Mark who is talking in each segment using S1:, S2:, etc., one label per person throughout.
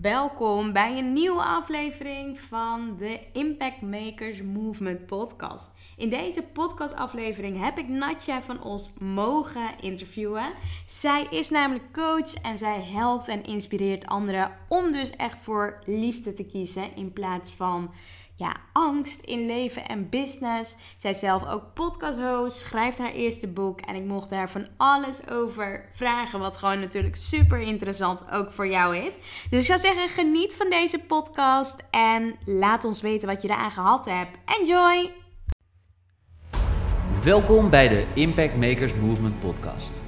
S1: Welkom bij een nieuwe aflevering van de Impact Makers Movement podcast. In deze podcastaflevering heb ik Natja van Os mogen interviewen. Zij is namelijk coach en zij helpt en inspireert anderen om dus echt voor liefde te kiezen in plaats van ja, angst in leven en business. Zij is zelf ook podcast-host, schrijft haar eerste boek. En ik mocht daar van alles over vragen. Wat gewoon natuurlijk super interessant ook voor jou is. Dus ik zou zeggen, geniet van deze podcast. En laat ons weten wat je eraan gehad hebt. Enjoy!
S2: Welkom bij de Impact Makers Movement podcast.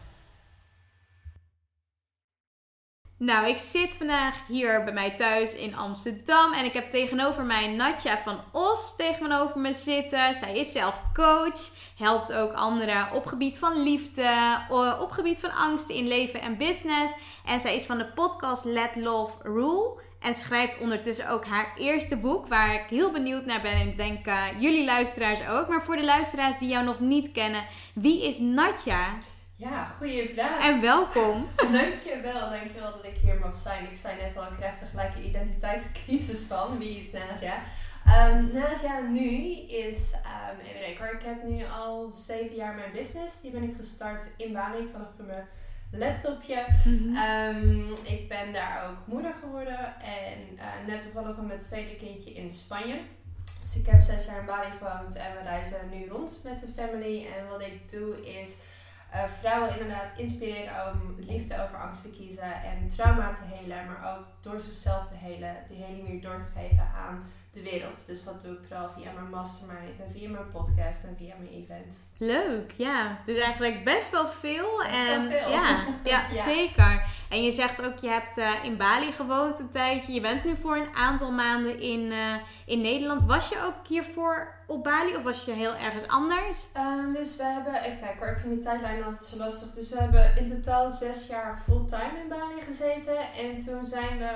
S1: Nou, ik zit vandaag hier bij mij thuis in Amsterdam. En ik heb tegenover mij Natja van Os tegenover me zitten. Zij is zelf coach. Helpt ook anderen op gebied van liefde. Op gebied van angst in leven en business. En zij is van de podcast Let Love Rule. En schrijft ondertussen ook haar eerste boek. Waar ik heel benieuwd naar ben. En ik denk uh, jullie luisteraars ook. Maar voor de luisteraars die jou nog niet kennen. Wie is Natja?
S3: Ja, goede vraag.
S1: En welkom.
S3: dankjewel, dankjewel dat ik hier mag zijn. Ik zei net al, ik krijg een identiteitscrisis van. Wie is Nadia? Um, Nadia nu is, um, even hoor, ik heb nu al zeven jaar mijn business. Die ben ik gestart in Bali vanaf mijn laptopje. Mm ik ben daar ook moeder geworden en uh, net bevallen van mijn tweede kindje in Spanje. Dus ik heb zes jaar in Bali gewoond en we reizen nu rond met de family. En wat ik doe is uh, vrouwen inderdaad inspireren om liefde over angst te kiezen en trauma te helen, maar ook door zichzelf te helen, die heling weer door te geven aan de wereld. Dus dat doe ik vooral via mijn mastermind en via mijn podcast en via mijn events.
S1: Leuk, ja. Dus eigenlijk best wel veel.
S3: Best
S1: en,
S3: wel veel.
S1: Ja, ja, zeker. En je zegt ook, je hebt uh, in Bali gewoond een tijdje. Je bent nu voor een aantal maanden in, uh, in Nederland. Was je ook hiervoor op Bali of was je heel ergens anders?
S3: Um, dus we hebben, even kijken hoor, ik vind die tijdlijn altijd zo lastig. Dus we hebben in totaal zes jaar fulltime in Bali gezeten. En toen zijn we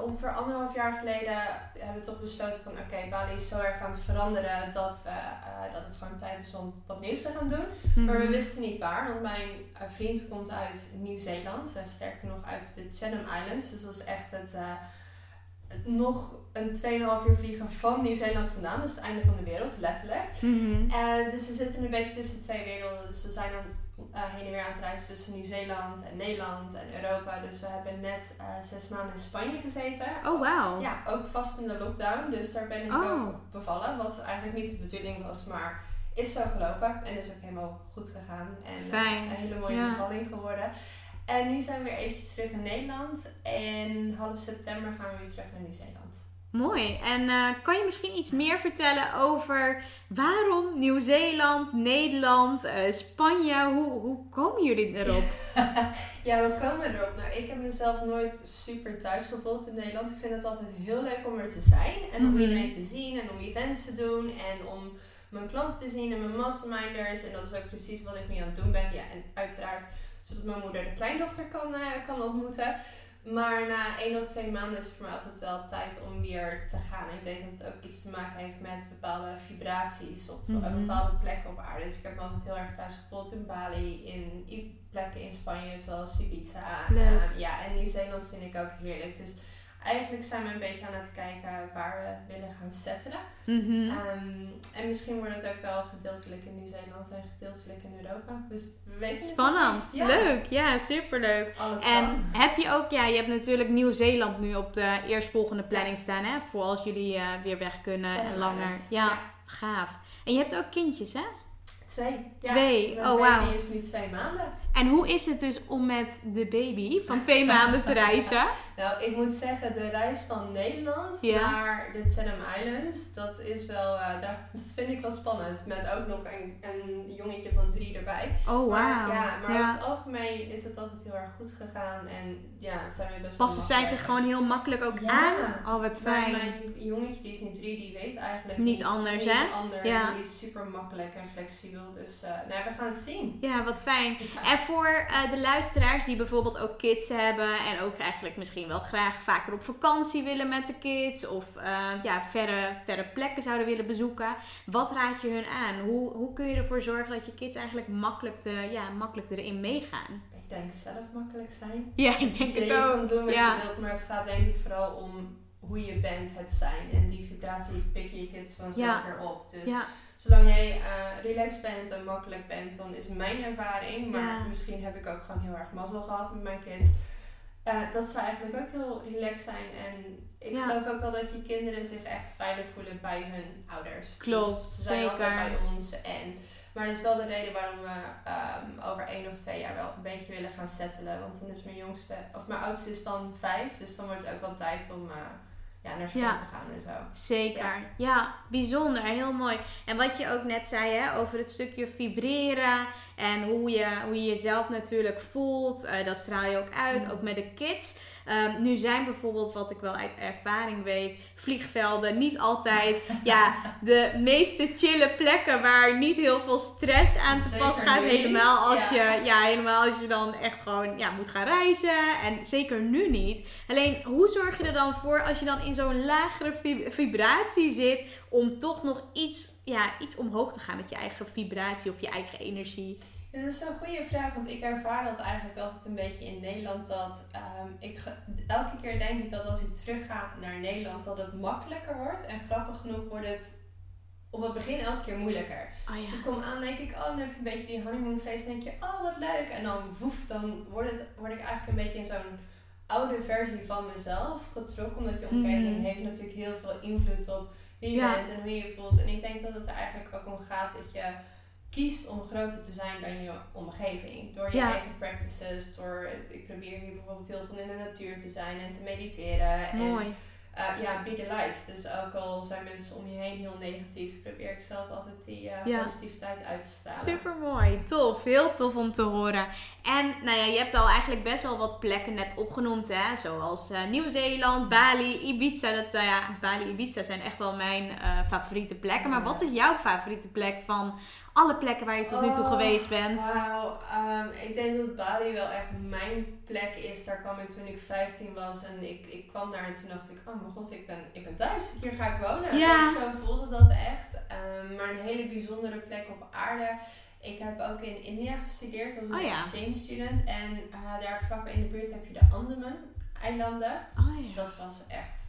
S3: ongeveer anderhalf jaar geleden hebben we toch besloten van oké, Bali is zo erg aan het veranderen dat, we, uh, dat het gewoon tijd is om wat nieuws te gaan doen. Mm. Maar we wisten niet waar, want mijn uh, vriend komt uit Nieuw-Zeeland, uh, sterker nog uit de Chatham Islands. Dus dat is echt het, nog een 2,5 uur vliegen van Nieuw-Zeeland vandaan, dus het einde van de wereld, letterlijk.
S1: Mm -hmm.
S3: En dus we zitten een beetje tussen twee werelden, dus we zijn dan uh, heen en weer aan het reizen tussen Nieuw-Zeeland en Nederland en Europa. Dus we hebben net uh, zes maanden in Spanje gezeten.
S1: Oh, wow.
S3: Ja, ook vast in de lockdown. Dus daar ben ik
S1: Oh.
S3: ook bevallen. Wat eigenlijk niet de bedoeling was, maar is zo gelopen. En is ook helemaal goed gegaan. En
S1: Fijn.
S3: een hele mooie
S1: Ja.
S3: bevalling geworden. En nu zijn we weer eventjes terug in Nederland. En half september gaan we weer terug naar Nieuw-Zeeland.
S1: Mooi. En eh, kan je misschien iets meer vertellen over waarom Nieuw-Zeeland, Nederland, eh, Spanje? Hoe, hoe komen jullie erop?
S3: ja, we komen erop. Nou, ik heb mezelf nooit super thuis gevoeld in Nederland. Ik vind het altijd heel leuk om er te zijn. En om
S1: Mhm.
S3: iedereen te zien en om events te doen. En om mijn klanten te zien en mijn masterminders. En dat is ook precies wat ik nu aan het doen ben. Ja, en uiteraard zodat mijn moeder de kleindochter kan, eh, kan ontmoeten. Maar na één of twee maanden is het voor mij altijd wel tijd om weer te gaan. Ik denk dat het ook iets te maken heeft met bepaalde vibraties op eh,
S1: Mhm.
S3: bepaalde plekken op aarde. Dus ik heb me altijd heel erg thuis gevoeld in Bali, in plekken in Spanje zoals Ibiza. Ehm, ja, en Nieuw-Zeeland vind ik ook heerlijk. Dus eigenlijk zijn we een beetje aan het kijken waar we willen gaan settelen.
S1: Mhm.
S3: Ehm, en misschien wordt het ook wel gedeeltelijk in Nieuw-Zeeland en gedeeltelijk in Europa. Dus we weten
S1: Spannend.
S3: Ja,
S1: Leuk. Ja, superleuk.
S3: Alles
S1: En
S3: kan.
S1: heb je ook, ja, je hebt natuurlijk Nieuw-Zeeland nu op de eerstvolgende planning staan, hè? Voor als jullie eh, weer weg kunnen en langer. Ja, gaaf. En je hebt ook kindjes, hè?
S3: Twee.
S1: Twee.
S3: Mijn
S1: Oh,
S3: baby
S1: wauw.
S3: is nu twee maanden.
S1: En hoe is het dus om met de baby van twee maanden te reizen?
S3: Nou, ik moet zeggen, de reis van Nederland
S1: Ja.
S3: naar de Chatham Islands, dat is wel, eh, daar, dat vind ik wel spannend. Met ook nog een, een jongetje van drie erbij.
S1: Oh,
S3: Maar,
S1: wauw.
S3: ja, maar
S1: Ja.
S3: over het algemeen is het altijd heel erg goed gegaan. En ja, zijn we best wel
S1: Passen zij zich gewoon heel makkelijk ook
S3: Ja.
S1: aan? Oh, wat
S3: Mijn,
S1: fijn.
S3: mijn jongetje, die is nu drie, die weet eigenlijk
S1: Niet
S3: niet,
S1: anders,
S3: niet
S1: hè?
S3: anders.
S1: Ja.
S3: En die is super makkelijk en flexibel. Dus eh nou, we gaan het zien.
S1: Ja, wat fijn. En voor eh, de luisteraars die bijvoorbeeld ook kids hebben en ook eigenlijk misschien wel graag vaker op vakantie willen met de kids of eh, ja, verre, verre plekken zouden willen bezoeken, wat raad je hun aan? Hoe, hoe kun je ervoor zorgen dat je kids eigenlijk makkelijk, te, ja, makkelijk erin meegaan?
S3: Ik denk zelf makkelijk zijn.
S1: Ja, ik denk
S3: Dus
S1: het
S3: je
S1: ook.
S3: kan doen
S1: Ja.
S3: je wilt, maar het gaat denk ik vooral om hoe je bent, het zijn. En die vibratie pikken je kids vanzelf
S1: Ja.
S3: weer op. Dus
S1: Ja,
S3: zolang jij eh, relaxed bent en makkelijk bent, dan is mijn ervaring, maar
S1: Ja.
S3: misschien heb ik ook gewoon heel erg mazzel gehad met mijn kids, eh, dat ze eigenlijk ook heel relaxed zijn. En ik
S1: Ja.
S3: geloof ook wel dat je kinderen zich echt veilig voelen bij hun ouders.
S1: Klopt,
S3: dus ze zijn
S1: zeker.
S3: altijd bij ons. En, maar dat is wel de reden waarom we ehm, over één of twee jaar wel een beetje willen gaan settelen. Want dan is mijn jongste, of mijn oudste is dan vijf, dus dan wordt het ook wel tijd om eh, ja, naar school
S1: Ja.
S3: te gaan en zo.
S1: Zeker. Ja.
S3: Ja.
S1: bijzonder. Heel mooi. En wat je ook net zei hè, over het stukje vibreren en hoe je, hoe je jezelf natuurlijk voelt, eh, dat straal je ook uit,
S3: Mm.
S1: ook met de kids. Ehm, nu zijn bijvoorbeeld, wat ik wel uit ervaring weet, vliegvelden niet altijd ja, de meeste chille plekken waar niet heel veel stress aan te
S3: Zeker
S1: pas gaat.
S3: niet.
S1: Helemaal als,
S3: Ja.
S1: je, ja, helemaal als je dan echt gewoon ja, moet gaan reizen. En zeker nu niet. Alleen, hoe zorg je er dan voor als je dan in zo'n lagere vib- vibratie zit, om toch nog iets, ja, iets omhoog te gaan met je eigen vibratie of je eigen energie?
S3: Ja, dat is een goede vraag, want ik ervaar dat eigenlijk altijd een beetje in Nederland. Dat ehm, ik elke keer denk ik dat als ik terug ga naar Nederland, dat het makkelijker wordt. En grappig genoeg wordt het op het begin elke keer moeilijker.
S1: Oh
S3: Dus ik kom aan, denk ik, oh, dan heb je een beetje die honeymoon face. En denk je, oh, wat leuk. En dan woef, dan word, het, word ik eigenlijk een beetje in zo'n oude versie van mezelf getrokken. Omdat je omgeving
S1: Mhm.
S3: heeft natuurlijk heel veel invloed op wie je
S1: Ja.
S3: bent en hoe je je voelt. En ik denk dat het er eigenlijk ook om gaat dat je kiest om groter te zijn dan je omgeving. Door je
S1: Ja.
S3: eigen practices, door, ik probeer hier bijvoorbeeld heel veel in de natuur te zijn en te mediteren. En
S1: Mooi.
S3: uh, ja, be the light. Dus ook al zijn mensen om je heen heel negatief, probeer ik zelf altijd die uh,
S1: Ja.
S3: positiviteit uit te stralen.
S1: Super mooi, tof, heel tof om te horen. En nou ja, je hebt al eigenlijk best wel wat plekken net opgenoemd, hè? zoals eh, Nieuw-Zeeland, Bali, Ibiza. Dat, uh, ja, Bali, Ibiza zijn echt wel mijn favoriete plekken. Maar wat is jouw favoriete plek van alle plekken waar je tot nu toe
S3: oh,
S1: geweest bent?
S3: Wauw, um, ik denk dat Bali wel echt mijn plek is. Daar kwam ik toen ik 15 was en ik, ik kwam daar en toen dacht ik, oh mijn god, ik ben, ik ben thuis, hier ga ik wonen.
S1: Ja.
S3: Dus zo voelde dat echt. Um, maar een hele bijzondere plek op aarde. Ik heb ook in India gestudeerd als een
S1: oh, ja.
S3: exchange student. En uh, daar vlakbij in de buurt heb je de Andaman-eilanden.
S1: Oh, ja.
S3: Dat was echt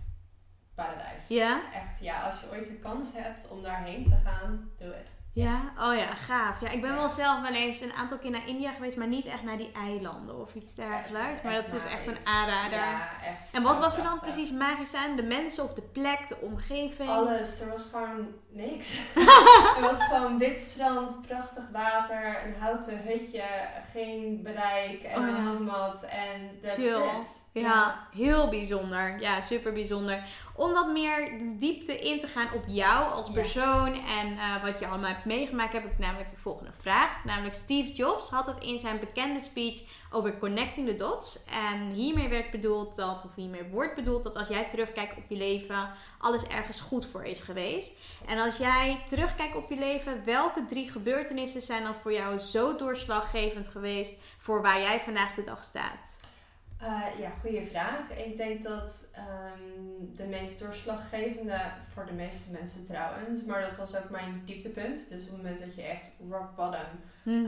S3: paradijs.
S1: Ja?
S3: Echt, ja, als je ooit de kans hebt om daarheen te gaan, doe het.
S1: Ja, oh ja, gaaf. Ja, ik ben ja. wel zelf wel eens een aantal keer naar India geweest, maar niet echt naar die eilanden of iets dergelijks. maar dat is dus echt een aanrader.
S3: Ja, echt
S1: en wat was er dan
S3: prachtig.
S1: precies magisch aan? De mensen of de plek, de omgeving?
S3: Alles. Er was gewoon niks. er was gewoon wit strand, prachtig water, een houten hutje, geen bereik en
S1: Oh,
S3: een hangmat en that's
S1: Chill.
S3: it.
S1: Ja, heel bijzonder. Ja, super bijzonder. Om wat meer de diepte in te gaan op jou als
S3: Ja.
S1: persoon en uh, wat je allemaal hebt meegemaakt, heb ik namelijk de volgende vraag. Namelijk Steve Jobs had het in zijn bekende speech over connecting the dots. En hiermee werd bedoeld dat, of hiermee wordt bedoeld dat als jij terugkijkt op je leven, alles ergens goed voor is geweest. En als jij terugkijkt op je leven, welke drie gebeurtenissen zijn dan voor jou zo doorslaggevend geweest voor waar jij vandaag de dag staat?
S3: Uh, ja, goede vraag. Ik denk dat um, de meest doorslaggevende, voor de meeste mensen trouwens, maar dat was ook mijn dieptepunt. Dus op het moment dat je echt rock bottom mm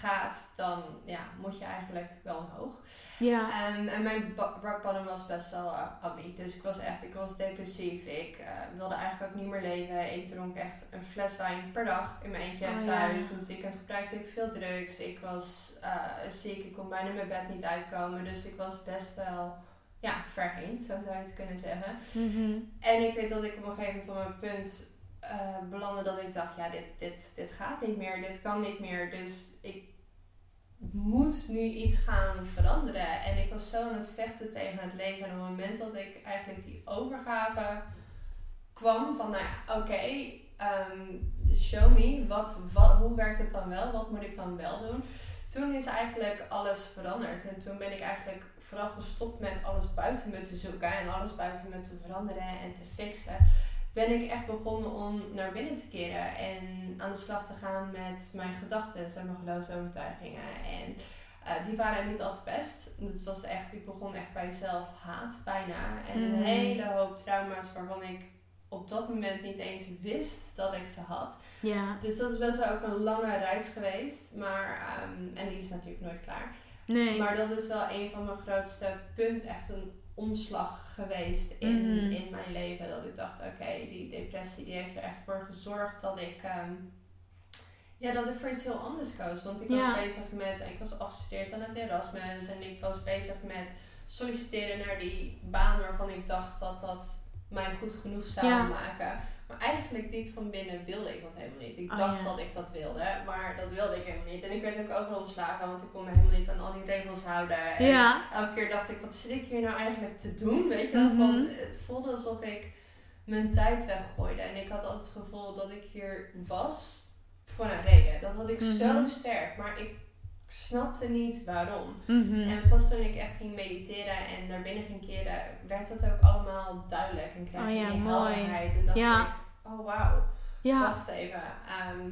S3: gaat, dan ja, moet je eigenlijk wel omhoog. Ja. Um, en mijn rock bottom was best wel uh, ugly. Dus ik was echt, ik was depressief. Ik uh, wilde eigenlijk ook niet meer leven. Ik dronk echt een fles wijn per dag in mijn eentje oh, thuis. In het weekend gebruikte ik veel drugs. Ik was ziek, ik kon bijna mijn bed niet uitkomen. Dus ik was best wel ja, ver heen, zo zou je het kunnen zeggen. Mm En ik weet dat ik op een gegeven moment op een punt uh, belandde dat ik dacht, ja, dit, dit, dit gaat niet meer, dit kan niet meer. Dus ik moet nu iets gaan veranderen. En ik was zo aan het vechten tegen het leven. En op het moment dat ik eigenlijk die overgave kwam van, nou ja, oké, ehm, show me, wat, wat, hoe werkt het dan wel? Wat moet ik dan wel doen? Toen is eigenlijk alles veranderd. En toen ben ik eigenlijk vooral gestopt met alles buiten me te zoeken en alles buiten me te veranderen en te fixen ben ik echt begonnen om naar binnen te keren en aan de slag te gaan met mijn gedachten en mijn geloofsovertuigingen. En uh, die waren niet altijd best. Het was echt, ik begon echt bij zelfhaat bijna. En een mm. hele hoop trauma's waarvan ik op dat moment niet eens wist dat ik ze had. Ja. Dus dat is best wel ook een lange reis geweest. Maar, um, en die is natuurlijk nooit klaar. Nee. Maar dat is wel een van mijn grootste punten. Echt een omslag geweest in, mhm. in mijn leven. Dat ik dacht, oké, die depressie die heeft er echt voor gezorgd dat ik... Ehm, ja, dat ik voor iets heel anders koos. Want ik was bezig met... Ik was afgestudeerd aan het Erasmus. En ik was bezig met solliciteren naar die baan waarvan ik dacht dat dat mij goed genoeg zou maken. Maar eigenlijk diep van binnen wilde ik dat helemaal niet. Ik oh, dacht dat ik dat wilde, maar dat wilde ik helemaal niet. En ik werd ook overal ontslagen, want ik kon me helemaal niet aan al die regels houden. En ja. elke keer dacht ik, wat zit ik hier nou eigenlijk te doen? Weet je wel, mhm. het voelde alsof ik mijn tijd weggooide. En ik had altijd het gevoel dat ik hier was voor een reden. Dat had ik zo mhm. sterk, maar ik snapte niet waarom. Mhm. En pas toen ik echt ging mediteren en naar binnen ging keren, werd dat ook allemaal duidelijk. En kreeg oh, ja, die helderheid. En dacht ja. ik, oh wauw, ja. wacht even. Ehm,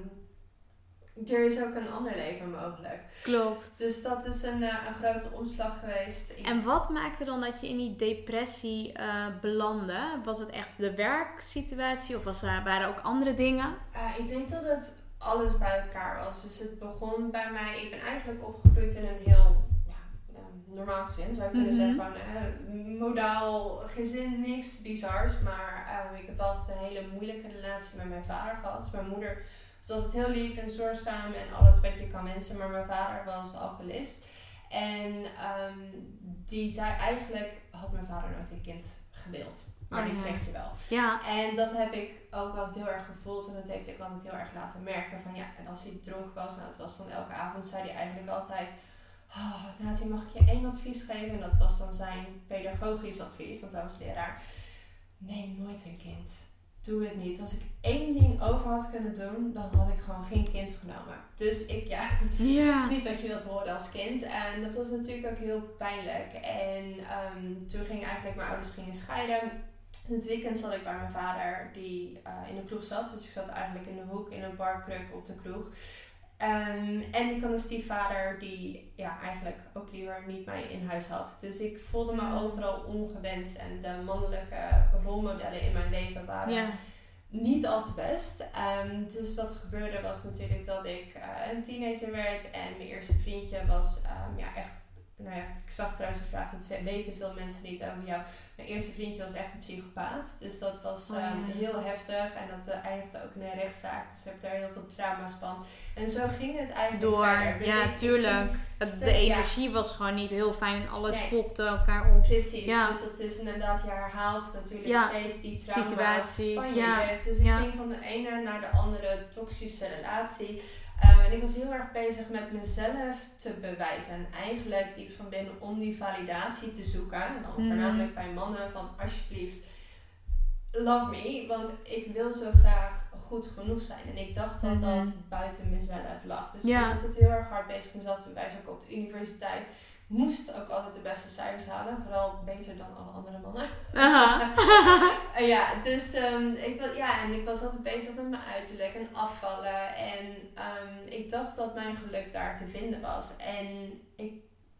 S3: er is ook een ander leven mogelijk. Klopt. Dus dat is een, uh, een grote omslag geweest.
S1: En wat maakte dan dat je in die depressie uh, belandde? Was het echt de werksituatie of was er, waren er ook andere dingen?
S3: Uh, ik denk dat het alles bij elkaar was. Dus het begon bij mij, ik ben eigenlijk opgegroeid in een heel normaal gezin, zou je kunnen mm -hmm. zeggen. modaal gezin, niks bizars. Maar uh, ik heb altijd een hele moeilijke relatie met mijn vader gehad. Dus mijn moeder was altijd heel lief en zorgzaam en alles wat je kan wensen. Maar mijn vader was alcoholist. En um, die zei eigenlijk, had mijn vader nooit een kind gewild. Maar oh, die kreeg hij wel. Ja. En dat heb ik ook altijd heel erg gevoeld. En dat heeft ik altijd heel erg laten merken. Van ja, en als hij dronken was, nou het was dan elke avond, zei hij eigenlijk altijd oh, Natie, mag ik je één advies geven? En dat was dan zijn pedagogisch advies, want hij was leraar. Neem nooit een kind. Doe het niet. Als ik één ding over had kunnen doen, dan had ik gewoon geen kind genomen. Dus ik, ja, het is niet wat je wilt horen als kind. En dat was natuurlijk ook heel pijnlijk. En um, toen gingen eigenlijk mijn ouders gingen scheiden. In het weekend zat ik bij mijn vader, die uh, in de kroeg zat. Dus ik zat eigenlijk in de hoek in een barkruk op de kroeg. Um, en ik had een stiefvader die ja, eigenlijk ook liever niet mij in huis had. Dus ik voelde me overal ongewenst. En de mannelijke rolmodellen in mijn leven waren niet al te best. Um, dus wat gebeurde was natuurlijk dat ik uh, een teenager werd. En mijn eerste vriendje was um, ja, echt nou ja, ik zag trouwens een vraag, dat weten veel mensen niet over jou. Mijn eerste vriendje was echt een psychopaat. Dus dat was oh, ehm, heel heftig. En dat uh, eindigde ook in een rechtszaak. Dus ik heb daar heel veel trauma's van. En zo ging het eigenlijk Door, verder.
S1: Dus ja, tuurlijk. de energie was gewoon niet heel fijn. En alles volgde elkaar op.
S3: Precies. Dus dat is inderdaad, je herhaalt natuurlijk steeds die trauma's Situaties. van je jeugd. Dus ik ging van de ene naar de andere toxische relatie. Ehm, en ik was heel erg bezig met mezelf te bewijzen. En eigenlijk diep van binnen om die validatie te zoeken. En dan mhm. voornamelijk bij mannen van alsjeblieft, love me. Want ik wil zo graag goed genoeg zijn. En ik dacht dat dat mhm. buiten mezelf lag. Dus ik was altijd heel erg hard bezig mezelf te bewijzen. Ook op de universiteit moest ook altijd de beste cijfers halen. Vooral beter dan alle andere mannen. ja, dus um, ik, was, ja, en ik was altijd bezig met mijn uiterlijk en afvallen. En um, ik dacht dat mijn geluk daar te vinden was. En ik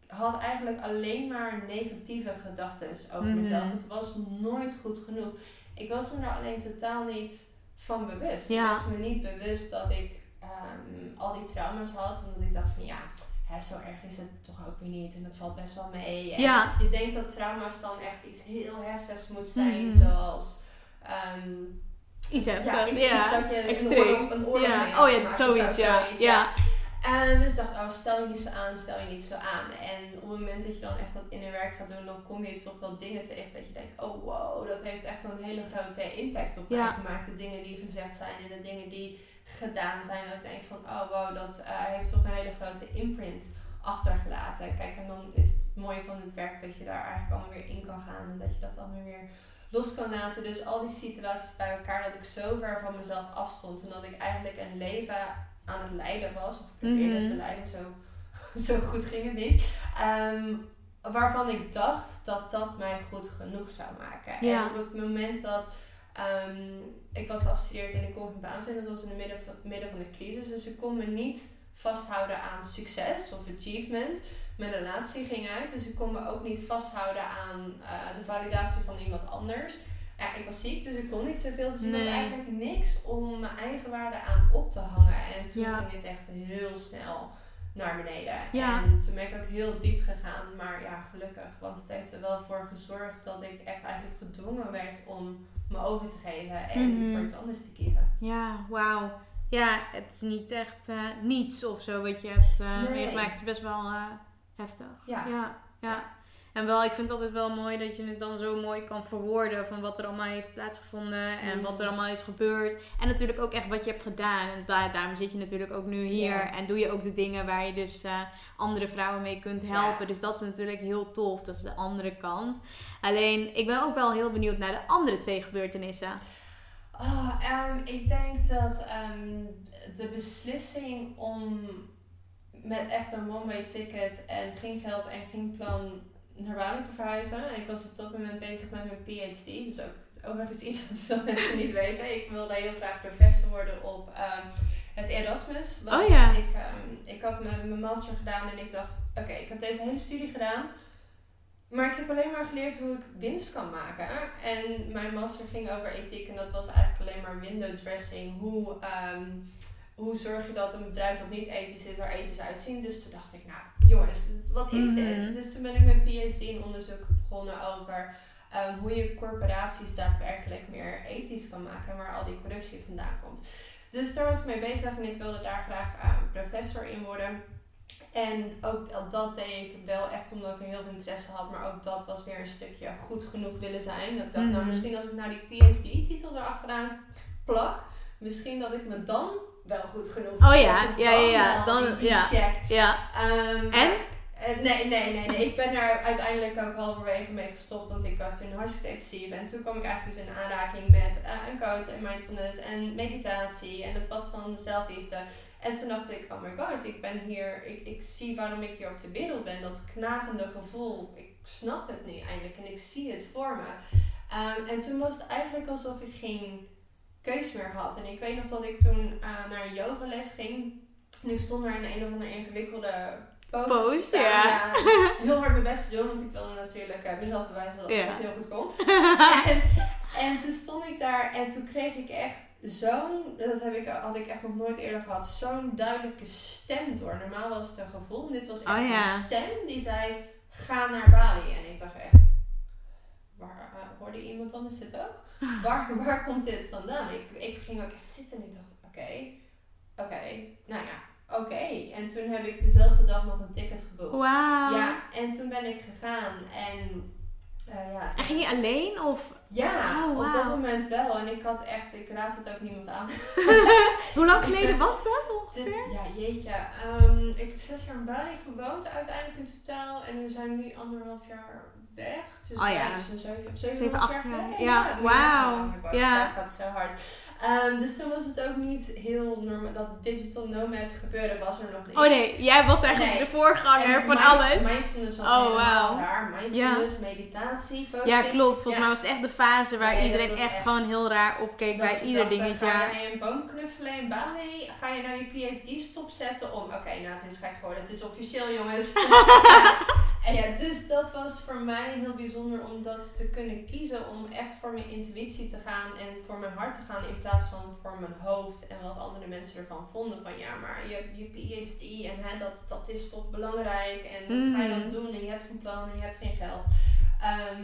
S3: had eigenlijk alleen maar negatieve gedachten over
S1: Mhm.
S3: mezelf. Het was nooit goed genoeg. Ik was me daar alleen totaal niet van bewust.
S1: Ja.
S3: Ik was me niet bewust dat ik ehm, al die trauma's had. Omdat ik dacht van ja, hè, zo erg is het toch ook weer niet. En dat valt best wel mee. En
S1: Ja.
S3: Je denkt dat trauma's dan echt iets heel heftigs moet zijn.
S1: Mhm.
S3: Zoals... ehm,
S1: Iets
S3: ja,
S1: heftig.
S3: iets,
S1: Ja,
S3: iets dat je
S1: extreem.
S3: een oorlog, een oorlog
S1: Ja. Oh ja,
S3: gemaakt
S1: zoiets.
S3: zo,
S1: Ja.
S3: zoiets,
S1: Ja.
S3: En dus dacht oh, stel je niet zo aan, stel je niet zo aan. En op het moment dat je dan echt dat werk gaat doen, dan kom je toch wel dingen tegen dat je denkt, oh wow, dat heeft echt een hele grote impact op mij
S1: Ja.
S3: gemaakt. De dingen die gezegd zijn en de dingen die gedaan zijn. Dat ik denk van, oh wow, dat eh, heeft toch een hele grote imprint achtergelaten. Kijk, en dan is het mooie van het werk dat je daar eigenlijk allemaal weer in kan gaan en dat je dat allemaal weer los kan laten. Dus al die situaties bij elkaar, dat ik zo ver van mezelf afstond en dat ik eigenlijk een leven aan het leiden was, of probeerde
S1: Mhm.
S3: te leiden, zo, zo goed ging het niet. Ehm, waarvan ik dacht dat dat mij goed genoeg zou maken.
S1: Ja.
S3: En op het moment dat ehm, ik was afgestudeerd en ik kon een baan vinden, dat was in het midden van, midden van de crisis. Dus ik kon me niet vasthouden aan succes of achievement. Mijn relatie ging uit, dus ik kon me ook niet vasthouden aan eh, de validatie van iemand anders. Ja, ik was ziek, dus ik kon niet zoveel. Dus ik had eigenlijk niks om mijn eigen waarde aan op te hangen. En toen
S1: Ja.
S3: ging het echt heel snel naar beneden.
S1: Ja.
S3: En toen ben ik ook heel diep gegaan. Maar ja, gelukkig. Want het heeft er wel voor gezorgd dat ik echt eigenlijk gedwongen werd om me over te geven. En
S1: Mhm.
S3: voor iets anders te kiezen.
S1: Ja, wauw. Ja, het is niet echt eh, niets of zo wat je hebt eh,
S3: Nee.
S1: meegemaakt. Het is best wel eh, heftig.
S3: Ja.
S1: ja. ja. En wel, ik vind het altijd wel mooi dat je het dan zo mooi kan verwoorden van wat er allemaal heeft plaatsgevonden en
S3: Mm.
S1: wat er allemaal is gebeurd. En natuurlijk ook echt wat je hebt gedaan. En daar, daarom zit je natuurlijk ook nu hier en doe je ook de dingen waar je dus eh, andere vrouwen mee kunt helpen. Dus dat is natuurlijk heel tof. Dat is de andere kant. Alleen, ik ben ook wel heel benieuwd naar de andere twee gebeurtenissen.
S3: Oh, ehm, ik denk dat ehm, de beslissing om met echt een one-way ticket en geen geld en geen plan naar Bali te verhuizen. Ik was op dat moment bezig met mijn PhD. Dus ook overigens iets wat veel mensen niet weten. Ik wilde heel graag professor worden op ehm, het Erasmus. Want
S1: Oh ja.
S3: ik, ehm, ik had mijn, mijn master gedaan en ik dacht, oké, ik heb deze hele studie gedaan. Maar ik heb alleen maar geleerd hoe ik winst kan maken. En mijn master ging over ethiek en dat was eigenlijk alleen maar window dressing. Hoe, ehm, hoe zorg je dat een bedrijf dat niet ethisch is, er ethisch uitzien. Dus toen dacht ik, nou jongens, wat is
S1: Mhm.
S3: dit? Dus toen ben ik mijn PhD in onderzoek begonnen over ehm, hoe je corporaties daadwerkelijk meer ethisch kan maken en waar al die corruptie vandaan komt. Dus daar was ik mee bezig en ik wilde daar graag eh, professor in worden. En ook dat deed ik wel echt omdat ik er heel veel interesse had. Maar ook dat was weer een stukje goed genoeg willen zijn. Dat ik dacht, nou
S1: Mhm.
S3: misschien als ik nou die PhD-titel erachteraan plak. Misschien dat ik me dan wel goed genoeg
S1: Oh ja, ja, ja, ja, dan- ja.
S3: check.
S1: Ja.
S3: Ehm,
S1: En?
S3: eh, nee, nee, nee, nee. Ik ben daar uiteindelijk ook halverwege mee gestopt, want ik was toen hartstikke depressief. En toen kwam ik eigenlijk dus in aanraking met eh, een coach en mindfulness en meditatie en het pad van zelfliefde. En toen dacht ik, oh my god, ik ben hier, ik, ik zie waarom ik hier op de wereld ben. Dat knagende gevoel, ik snap het nu eindelijk en ik zie het voor me. Ehm, en toen was het eigenlijk alsof ik geen keus meer had. En ik weet nog dat ik toen eh, naar een yogales ging. Ik stond daar in een of andere ingewikkelde pose, te
S1: Pose,
S3: staan.
S1: ja.
S3: Heel hard mijn best te doen, want ik wilde natuurlijk eh, mezelf bewijzen dat
S1: Ja.
S3: het heel goed kon. en, en toen stond ik daar en toen kreeg ik echt zo'n, dat heb ik, had ik echt nog nooit eerder gehad, zo'n duidelijke stem door. Normaal was het een gevoel, dit was echt
S1: Oh ja.
S3: een stem die zei, ga naar Bali. En ik dacht echt, waar, eh, hoorde iemand anders dit ook? Waar, waar komt dit vandaan? Ik, ik ging ook echt zitten en ik dacht, oké, oké, nou ja, oké. En toen heb ik dezelfde dag nog een ticket geboekt.
S1: Wauw.
S3: Ja, en toen ben ik gegaan en eh, ja,
S1: En ging je alleen of
S3: ja,
S1: Oh,
S3: op dat moment wel. En ik had echt, ik raad het ook niemand aan.
S1: hoe lang geleden was dat ongeveer?
S3: Ja, jeetje. Ehm, ik heb zes jaar in Bali gewoond uiteindelijk in totaal. En we zijn nu anderhalf jaar weg. Dus
S1: Oh ja.
S3: zeven,
S1: Zeven, acht
S3: jaar.
S1: Ja, wauw.
S3: Oh
S1: Ja.
S3: dat gaat zo hard. Ehm, dus toen was het ook niet heel normaal. Dat digital nomad gebeuren was er nog niet.
S1: Oh nee, jij was eigenlijk
S3: Nee.
S1: de voorganger
S3: En
S1: van
S3: mind-
S1: alles.
S3: Mindfulness was
S1: Oh,
S3: helemaal
S1: wauw.
S3: raar. Mindfulness, meditatie, coaching.
S1: Ja, klopt. Volgens
S3: Ja.
S1: mij was het echt de fase waar
S3: Nee,
S1: iedereen echt,
S3: echt-
S1: gewoon heel raar opkeek
S3: Dat
S1: bij ieder dingetje.
S3: Ga je een boom knuffelen in Bali? Ga je nou je PhD stopzetten om... Oké, nou het is gek geworden. Het is officieel jongens. ja. En ja, dus dat was voor mij heel bijzonder om dat te kunnen kiezen. Om echt voor mijn intuïtie te gaan en voor mijn hart te gaan. In plaats van voor mijn hoofd en wat andere mensen ervan vonden. Van ja, maar je, je PhD en hè, dat, dat is toch belangrijk. En wat ga je dan
S1: Mhm.
S3: doen? En je hebt geen plan en je hebt geen geld. Ehm,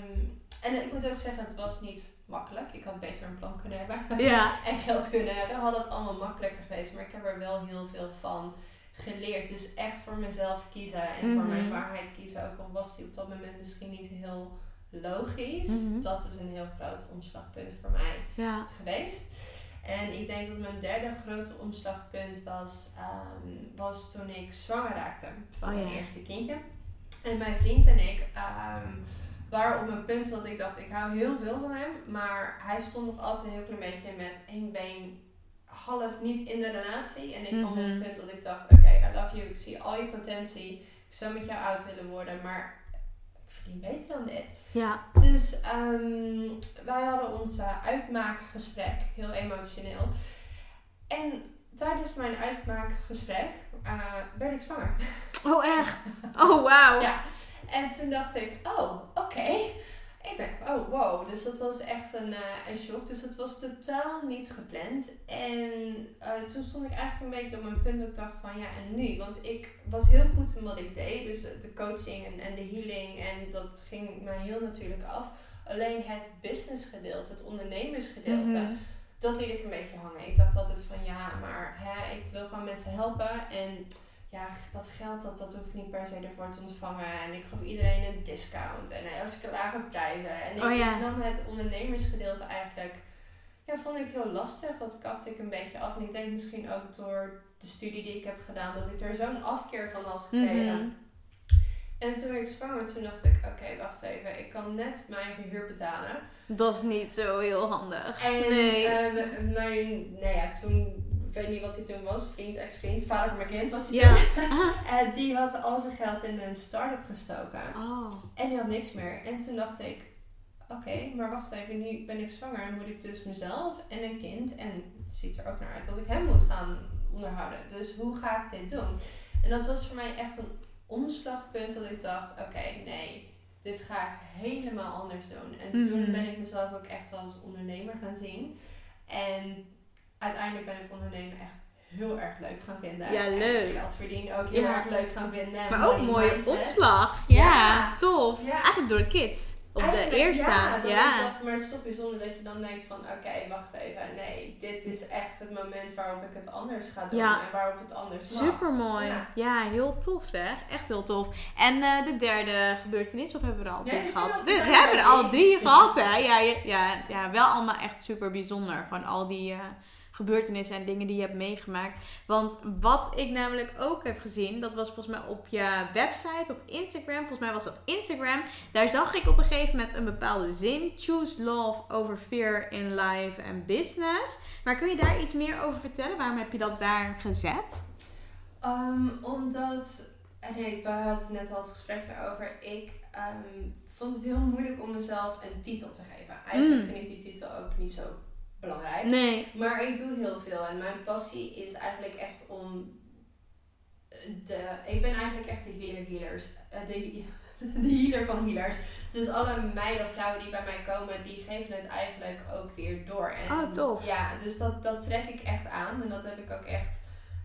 S3: en ik moet ook zeggen, het was niet makkelijk. Ik had beter een plan kunnen hebben.
S1: Ja.
S3: en geld kunnen hebben, had het allemaal makkelijker geweest. Maar ik heb er wel heel veel van geleerd. Dus echt voor mezelf kiezen en voor
S1: Mhm.
S3: mijn waarheid kiezen. Ook al was die op dat moment misschien niet heel logisch.
S1: Mhm.
S3: Dat is een heel groot omslagpunt voor mij
S1: Ja.
S3: geweest. En ik denk dat mijn derde grote omslagpunt was, ehm, was toen ik zwanger raakte van
S1: Oh
S3: mijn
S1: ja.
S3: eerste kindje. En mijn vriend en ik ehm, waren op een punt dat ik dacht, ik hou heel veel van hem. Maar hij stond nog altijd een heel klein beetje met één been half niet in de relatie. En ik kwam op
S1: Mhm.
S3: een punt dat ik dacht, oké, I love you, ik zie al je potentie. Ik zou met jou oud willen worden, maar ik verdien beter dan dit.
S1: Ja.
S3: Dus ehm, wij hadden ons eh, uitmaakgesprek, heel emotioneel. En tijdens mijn uitmaakgesprek eh, werd ik zwanger.
S1: Oh echt? Oh wauw.
S3: Ja. En toen dacht ik, oh, oké. Ik ben, oh wow, dus dat was echt een, eh, een shock. Dus dat was totaal niet gepland. En eh, toen stond ik eigenlijk een beetje op een punt dat ik dacht van ja, en nu? Want ik was heel goed in wat ik deed. Dus de coaching en, en de healing. En dat ging mij heel natuurlijk af. Alleen het business gedeelte, het ondernemersgedeelte,
S1: Mhm.
S3: dat liet ik een beetje hangen. Ik dacht altijd van ja, maar hè, ik wil gewoon mensen helpen. En ja, dat geld dat, dat hoef ik niet per se ervoor te ontvangen. En ik gaf iedereen een discount. En eh, hartstikke lage prijzen. En ik
S1: Oh ja.
S3: nam het ondernemersgedeelte eigenlijk... Ja, vond ik heel lastig. Dat kapte ik een beetje af. En ik denk misschien ook door de studie die ik heb gedaan... dat ik er zo'n afkeer van had gekregen.
S1: Mhm.
S3: En toen werd ik zwanger. Toen dacht ik, oké, wacht even. Ik kan net mijn huur betalen.
S1: Dat is niet zo heel handig.
S3: En
S1: nee.
S3: eh, mijn, nou ja, toen, weet niet wat hij toen was, vriend, ex-vriend, vader van mijn kind was hij
S1: ja.
S3: toen. En die had al zijn geld in een start-up gestoken.
S1: Oh.
S3: En die had niks meer. En toen dacht ik, oké, maar wacht even, nu ben ik zwanger. En moet ik dus mezelf en een kind, en het ziet er ook naar uit dat ik hem moet gaan onderhouden. Dus hoe ga ik dit doen? En dat was voor mij echt een omslagpunt dat ik dacht, oké, nee, dit ga ik helemaal anders doen. En
S1: Mhm.
S3: toen ben ik mezelf ook echt als ondernemer gaan zien. En uiteindelijk ben ik ondernemen echt heel erg leuk gaan vinden.
S1: Ja,
S3: En
S1: leuk.
S3: geld verdienen ook heel
S1: Ja.
S3: erg leuk gaan vinden. En
S1: Maar ook mooie
S3: mindset.
S1: omslag. Ja,
S3: Ja.
S1: tof.
S3: Ja.
S1: Eigenlijk door de kids. Op de eerste.
S3: Ja, dat
S1: Ja.
S3: dacht, maar het is toch bijzonder dat je dan denkt van, oké, wacht even. Nee, dit is echt het moment waarop ik het anders ga doen. En waarop het anders mag.
S1: Super mooi.
S3: Ja.
S1: Heel tof zeg. Echt heel tof. En eh, de derde gebeurtenis, of hebben we er al drie gehad? we hebben er
S3: al drie.
S1: gehad, hè? Ja, ja, ja, ja, wel allemaal echt super bijzonder. Gewoon al die eh, gebeurtenissen en dingen die je hebt meegemaakt. Want wat ik namelijk ook heb gezien, dat was volgens mij op je website of Instagram. Volgens mij was dat Instagram. Daar zag ik op een gegeven moment een bepaalde zin. Choose love over fear in life and business. Maar kun je daar iets meer over vertellen? Waarom heb je dat daar gezet?
S3: Ehm, omdat, nee, we hadden net al het gesprek erover. Ik ehm, vond het heel moeilijk om mezelf een titel te geven. Eigenlijk
S1: Mm.
S3: vind ik die titel ook niet zo belangrijk.
S1: Nee.
S3: Maar ik doe heel veel en mijn passie is eigenlijk echt om de. Ik ben eigenlijk echt de healer healers. eh, de, de healer van healers. Dus alle meiden of vrouwen die bij mij komen, die geven het eigenlijk ook weer door. En,
S1: Oh, tof.
S3: Ja, dus dat, dat trek ik echt aan en dat heb ik ook echt.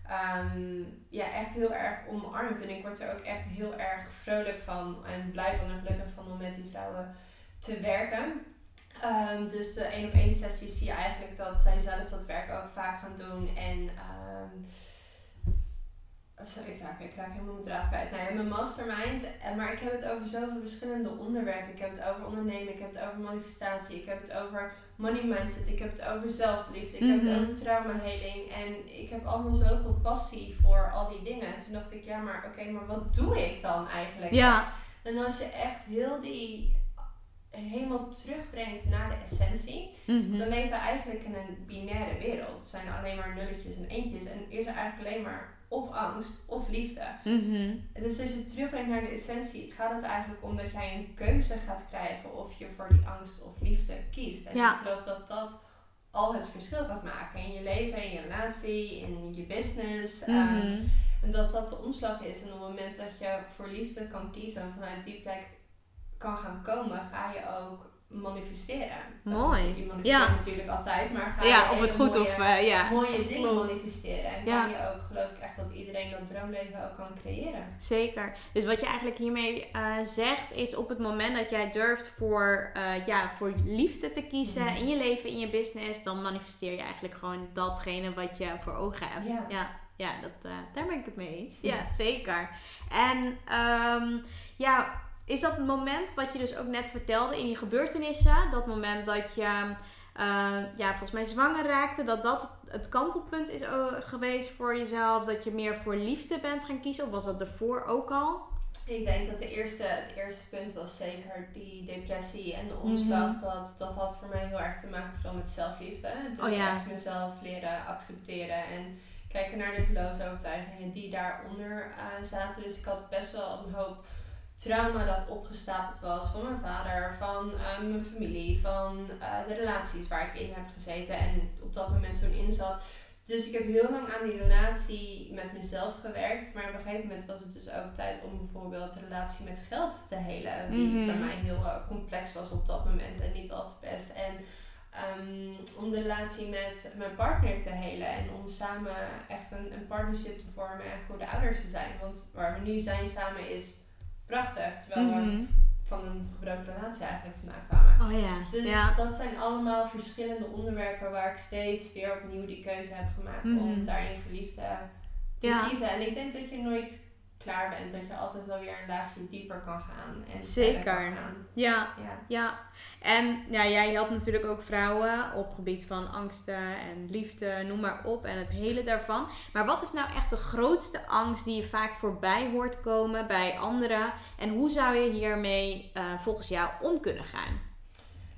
S3: ehm, ja, echt heel erg omarmd. En ik word er ook echt heel erg vrolijk van en blij van en gelukkig van om met die vrouwen te werken. Ehm, dus de één op één sessies zie je eigenlijk dat zij zelf dat werk ook vaak gaan doen. En oh, sorry, ik raak, ik raak helemaal mijn draad kwijt. Nou ja, mijn mastermind. eh, Maar ik heb het over zoveel verschillende onderwerpen. Ik heb het over ondernemen, ik heb het over manifestatie, ik heb het over money mindset, ik heb het over zelfliefde, ik heb
S1: Mhm.
S3: het over traumaheling. En ik heb allemaal zoveel passie voor al die dingen. En toen dacht ik, ja, maar oké, maar wat doe ik dan eigenlijk?
S1: Ja.
S3: En als je echt heel die helemaal terugbrengt naar de essentie,
S1: Mhm.
S3: dan leven we eigenlijk in een binaire wereld. Het zijn alleen maar nulletjes en eentjes. En is er eigenlijk alleen maar of angst of liefde.
S1: Mhm.
S3: Dus als je terugbrengt naar de essentie, gaat het eigenlijk om dat jij een keuze gaat krijgen of je voor die angst of liefde kiest. En
S1: Ja.
S3: ik geloof dat dat al het verschil gaat maken in je leven, in je relatie, in je business. ehm,
S1: Mhm.
S3: en dat dat de omslag is. En op het moment dat je voor liefde kan kiezen en vanuit die plek kan gaan komen, ga je ook manifesteren. Dat
S1: Mooi.
S3: is- Je manifesteert
S1: Ja.
S3: natuurlijk altijd, maar ga
S1: Ja,
S3: je
S1: of het goed
S3: mooie,
S1: of eh, ja.
S3: mooie dingen
S1: klopt.
S3: manifesteren. En
S1: Ja.
S3: kan je ook, geloof ik echt, dat iedereen dat droomleven ook kan creëren.
S1: Zeker. Dus wat je eigenlijk hiermee eh, zegt is op het moment dat jij durft voor, eh, ja, voor liefde te kiezen
S3: Mhm.
S1: in je leven, in je business, dan manifesteer je eigenlijk gewoon datgene wat je voor ogen hebt.
S3: Ja.
S1: ja, ja, dat, daar ben ik het mee eens.
S3: Ja.
S1: Ja, zeker. En ehm, ja, is dat het moment wat je dus ook net vertelde in die gebeurtenissen, dat moment dat je eh, ja, volgens mij zwanger raakte, dat dat het kantelpunt is eh, geweest voor jezelf, dat je meer voor liefde bent gaan kiezen, of was dat ervoor ook al?
S3: Ik denk dat de eerste, het eerste punt was zeker die depressie en de omslag.
S1: Mhm.
S3: dat, dat had voor mij heel erg te maken vooral met zelfliefde. Dus
S1: Oh ja.
S3: echt mezelf leren accepteren en kijken naar de geloofsovertuigingen die daaronder eh, zaten. Dus ik had best wel een hoop trauma dat opgestapeld was van mijn vader, van eh, mijn familie, van eh, de relaties waar ik in heb gezeten en op dat moment toen in zat. Dus ik heb heel lang aan die relatie met mezelf gewerkt. Maar op een gegeven moment was het dus ook tijd om bijvoorbeeld de relatie met geld te helen. Die
S1: Mhm.
S3: bij mij heel eh, complex was op dat moment en niet al te best. En ehm, om de relatie met mijn partner te helen. En om samen echt een, een partnership te vormen en goede ouders te zijn. Want waar we nu zijn samen is prachtig. Terwijl we
S1: Mhm.
S3: van een gebroken relatie eigenlijk vandaan kwamen.
S1: Oh ja.
S3: Dus
S1: ja.
S3: dat zijn allemaal verschillende onderwerpen waar ik steeds weer opnieuw die keuze heb gemaakt
S1: Mhm.
S3: om daarin verliefd te, te
S1: Ja.
S3: kiezen. En ik denk dat je nooit klaar bent, dat je altijd wel weer een laagje dieper kan gaan. En
S1: Zeker.
S3: kan gaan.
S1: ja.
S3: Ja.
S1: Ja, en ja, jij helpt natuurlijk ook vrouwen op gebied van angsten en liefde, noem maar op, en het hele daarvan. Maar wat is nou echt de grootste angst die je vaak voorbij hoort komen bij anderen? En hoe zou je hiermee eh, volgens jou om kunnen gaan?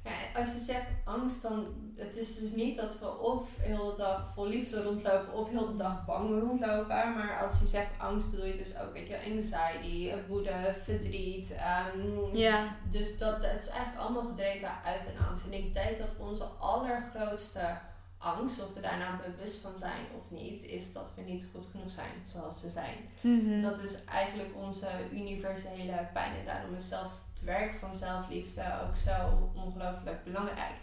S3: Ja, als je zegt angst, dan het is dus niet dat we of heel de dag vol liefde rondlopen of heel de dag bang rondlopen. Maar als je zegt angst, bedoel je dus ook weet je, anxiety, woede, verdriet. ehm,
S1: Ja.
S3: Dus dat, het is eigenlijk allemaal gedreven uit een angst. En ik denk dat onze allergrootste angst, of we daar nou bewust van zijn of niet, is dat we niet goed genoeg zijn zoals ze zijn.
S1: Mhm.
S3: Dat is eigenlijk onze universele pijn. En daarom is zelf, het werk van zelfliefde ook zo ongelooflijk belangrijk.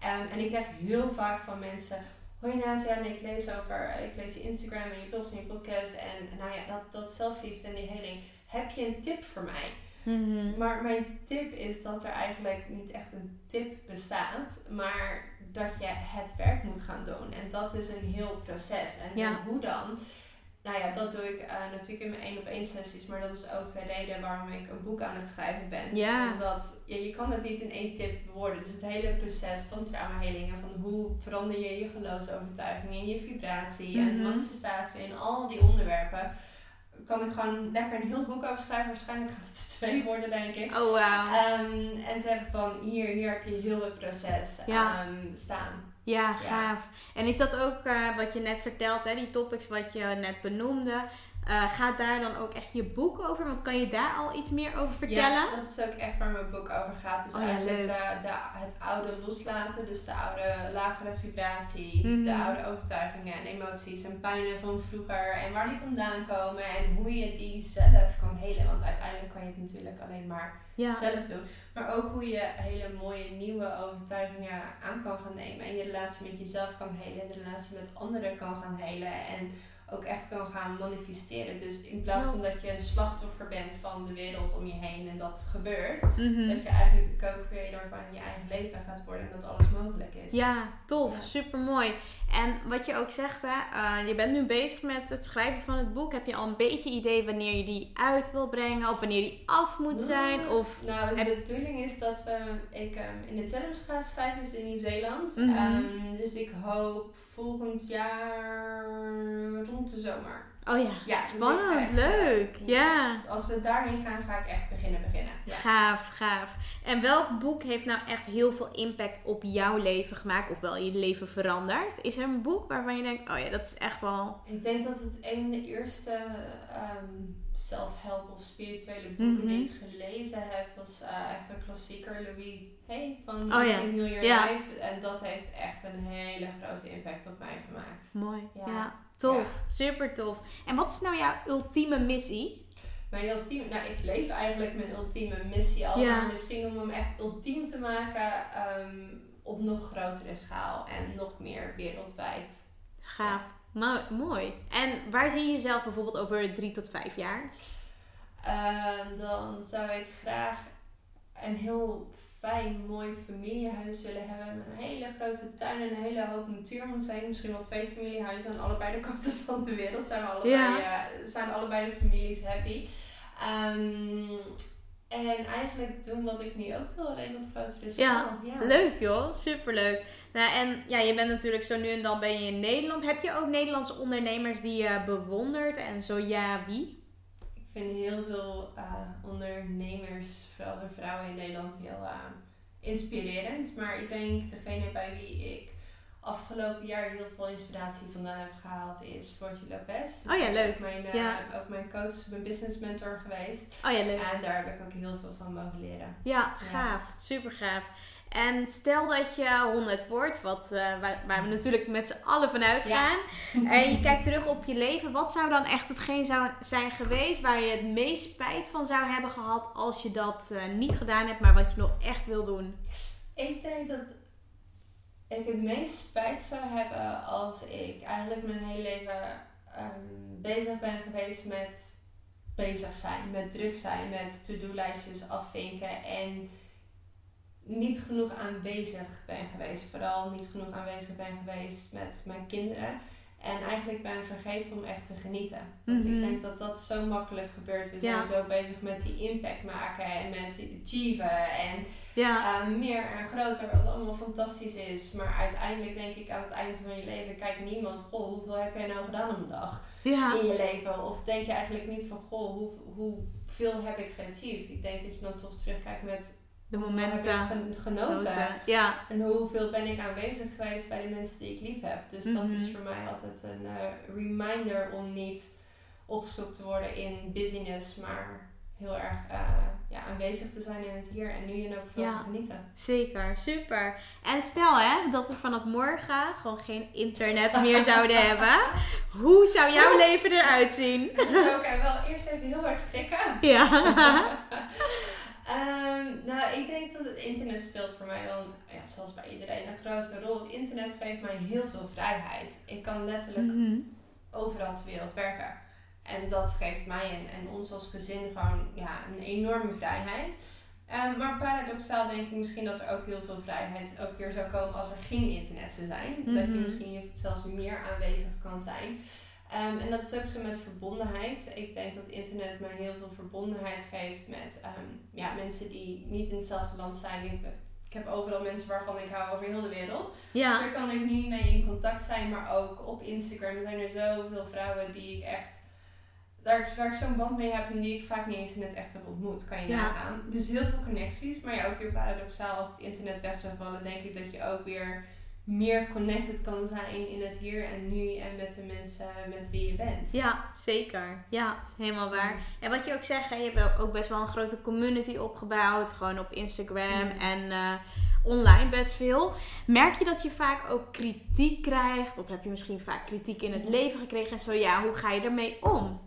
S3: Ehm, en ik krijg heel vaak van mensen. Hoi Nadia, en ik lees over, ik lees je Instagram en je blogs en je podcast. En nou ja, dat, dat zelfliefde en die heling. Heb je een tip voor mij?
S1: Mhm.
S3: Maar mijn tip is dat er eigenlijk niet echt een tip bestaat, maar dat je het werk moet gaan doen. En dat is een heel proces. En
S1: Ja.
S3: hoe dan? Nou ja, dat doe ik eh, natuurlijk in mijn één op één sessies, maar dat is ook de reden waarom ik een boek aan het schrijven ben.
S1: Ja.
S3: Omdat ja, je kan het niet in één tip bewoorden. Dus het hele proces van traumaheling en van hoe verander je je geloofsovertuigingen, je vibratie en
S1: Mhm.
S3: manifestatie en al die onderwerpen kan ik gewoon lekker een heel boek over schrijven. Waarschijnlijk gaat het er twee worden, denk ik.
S1: Oh, wauw.
S3: Ehm, en zeggen van hier, hier heb je heel het proces
S1: Ja.
S3: ehm, staan.
S1: Ja, gaaf. En is dat ook eh, wat je net vertelt, hè, die topics wat je net benoemde? Eh, gaat daar dan ook echt je boek over? Want kan je daar al iets meer over vertellen?
S3: Ja, dat is ook echt waar mijn boek over gaat. Dus
S1: Oh
S3: eigenlijk de, de, het oude loslaten. Dus de oude lagere vibraties, de oude overtuigingen en emoties en pijnen van vroeger. En waar die vandaan komen en hoe je die zelf kan helen. Want uiteindelijk kan je het natuurlijk alleen maar
S1: Ja.
S3: zelf doen. Maar ook hoe je hele mooie nieuwe overtuigingen aan kan gaan nemen. En je relatie met jezelf kan helen. De relatie met anderen kan gaan helen. En ook echt kan gaan manifesteren. Dus in plaats van dat je een slachtoffer bent van de wereld om je heen en dat gebeurt.
S1: Mhm.
S3: Dat je eigenlijk de co-creator van je eigen leven gaat worden. En dat alles mogelijk is.
S1: Ja, tof.
S3: Ja.
S1: Super mooi. En wat je ook zegt, hè, eh, je bent nu bezig met het schrijven van het boek. Heb je al een beetje idee wanneer je die uit wil brengen? Of wanneer die af moet zijn? Of...
S3: Nou, de
S1: Heb-
S3: bedoeling is dat we, ik ehm, in de challenge ga schrijven, dus in Nieuw-Zeeland.
S1: Mhm.
S3: Ehm, dus ik hoop volgend jaar rond de zomer.
S1: Oh ja,
S3: Ja, dus
S1: spannend,
S3: echt,
S1: leuk.
S3: eh,
S1: ja.
S3: Als we daarheen gaan, ga ik echt beginnen beginnen. Ja.
S1: Gaaf, gaaf. En welk boek heeft nou echt heel veel impact op jouw leven gemaakt? Of wel je leven veranderd? Is er een boek waarvan je denkt, oh ja, dat is echt wel...
S3: Ik denk dat het een van de eerste ehm, self-help of spirituele boeken
S1: Mhm.
S3: die ik gelezen heb, was eh, echt een klassieker, Louis Hay van
S1: Oh ja.
S3: Heal Your
S1: Ja.
S3: Life. En dat heeft echt een hele grote impact op mij gemaakt.
S1: Mooi. Ja. Tof. Super tof. En wat is nou jouw ultieme missie?
S3: Mijn ultieme, nou ik leef eigenlijk mijn ultieme missie al, maar misschien om hem echt ultiem te maken ehm, op nog grotere schaal en nog meer wereldwijd.
S1: Gaaf. Mo- mooi. En waar zie je jezelf bijvoorbeeld over drie tot vijf jaar?
S3: Eh, dan zou ik graag een heel fijn, mooi familiehuis willen hebben. Met een hele grote tuin en een hele hoop natuur om heen. Misschien wel twee familiehuizen aan allebei de kanten van de wereld. Zijn, we allebei,
S1: Ja.
S3: eh, zijn allebei de families happy. Ehm, en eigenlijk doen wat ik nu ook wil, alleen op grotere schaal. Ja,
S1: Leuk joh, superleuk. Nou, en ja, je bent natuurlijk zo nu en dan ben je in Nederland. Heb je ook Nederlandse ondernemers die je bewondert? En zo ja, wie?
S3: Ik vind heel veel eh, ondernemers, vooral de vrouwen in Nederland, heel eh, inspirerend. Maar ik denk degene bij wie ik afgelopen jaar heel veel inspiratie vandaan heb gehaald is Floortje Lopez. Dus
S1: Oh ja,
S3: is
S1: leuk.
S3: Ook mijn, eh,
S1: Ja.
S3: ook mijn coach, mijn business mentor geweest.
S1: Oh ja, leuk.
S3: En daar heb ik ook heel veel van mogen leren.
S1: Ja, gaaf. Super gaaf. En stel dat je 100 wordt, wat, eh, waar, waar we natuurlijk met z'n allen van uitgaan. En je kijkt terug op je leven. Wat zou dan echt hetgeen zou zijn geweest waar je het meest spijt van zou hebben gehad als je dat eh, niet gedaan hebt, maar wat je nog echt wil doen?
S3: Ik denk dat ik het meest spijt zou hebben als ik eigenlijk mijn hele leven ehm, bezig ben geweest met bezig zijn, met druk zijn, met to-do-lijstjes afvinken en niet genoeg aanwezig ben geweest. Vooral niet genoeg aanwezig ben geweest met mijn kinderen. En eigenlijk ben vergeten om echt te genieten. Want
S1: Mhm.
S3: ik denk dat dat zo makkelijk gebeurt. We
S1: Ja.
S3: zijn zo bezig met die impact maken en met achieven en
S1: Ja,
S3: uh, meer en groter, wat allemaal fantastisch is. Maar uiteindelijk denk ik aan het einde van je leven, kijkt niemand, goh, hoeveel heb jij nou gedaan op een dag
S1: ja,
S3: in je leven? Of denk je eigenlijk niet van, goh, hoe, hoeveel heb ik geachieved? Ik denk dat je dan toch terugkijkt met,
S1: de momenten.
S3: genoten?
S1: Noten. Ja,
S3: En hoeveel ben ik aanwezig geweest bij de mensen die ik lief heb? Dus dat
S1: Mhm.
S3: is voor mij altijd een eh, reminder om niet opgezocht te worden in busyness, maar heel erg eh, ja, aanwezig te zijn in het hier en nu en ook
S1: Ja.
S3: te genieten.
S1: zeker. Super. En stel hè, dat we vanaf morgen gewoon geen internet meer zouden hebben. Hoe zou jouw leven eruit zien?
S3: Er wel eerst even heel hard schrikken.
S1: Ja.
S3: Ehm, nou, ik denk dat het internet speelt voor mij wel, ja, zoals bij iedereen, een grote rol. Het internet geeft mij heel veel vrijheid. Ik kan letterlijk
S1: Mhm.
S3: overal ter wereld werken. En dat geeft mij en, en ons als gezin gewoon ja, een enorme vrijheid. Ehm, maar paradoxaal denk ik misschien dat er ook heel veel vrijheid ook weer zou komen als er geen internet zou zijn. Dat je
S1: Mhm.
S3: misschien zelfs meer aanwezig kan zijn. Ehm, en dat is ook zo met verbondenheid. Ik denk dat internet mij heel veel verbondenheid geeft met ehm, ja, mensen die niet in hetzelfde land zijn. Ik, ik heb overal mensen waarvan ik hou over heel de wereld. Dus
S1: Ja.
S3: daar kan ik nu mee in contact zijn, maar ook op Instagram zijn er zoveel vrouwen die ik echt. Daar, ik- waar ik zo'n band mee heb en die ik vaak niet eens in het echt heb ontmoet, kan je
S1: Ja.
S3: nagaan. Dus heel veel connecties, maar ja, ook weer paradoxaal als het internet weg zou vallen, denk ik dat je ook weer meer connected kan zijn in het hier en nu en met de mensen met wie je bent.
S1: Ja, zeker. Ja, helemaal waar. En wat je ook zegt, hè, je hebt ook best wel een grote community opgebouwd. Gewoon op Instagram
S3: Mm.
S1: en eh, online best veel. Merk je dat je vaak ook kritiek krijgt? Of heb je misschien vaak kritiek in het leven gekregen? En zo ja, hoe ga je ermee om?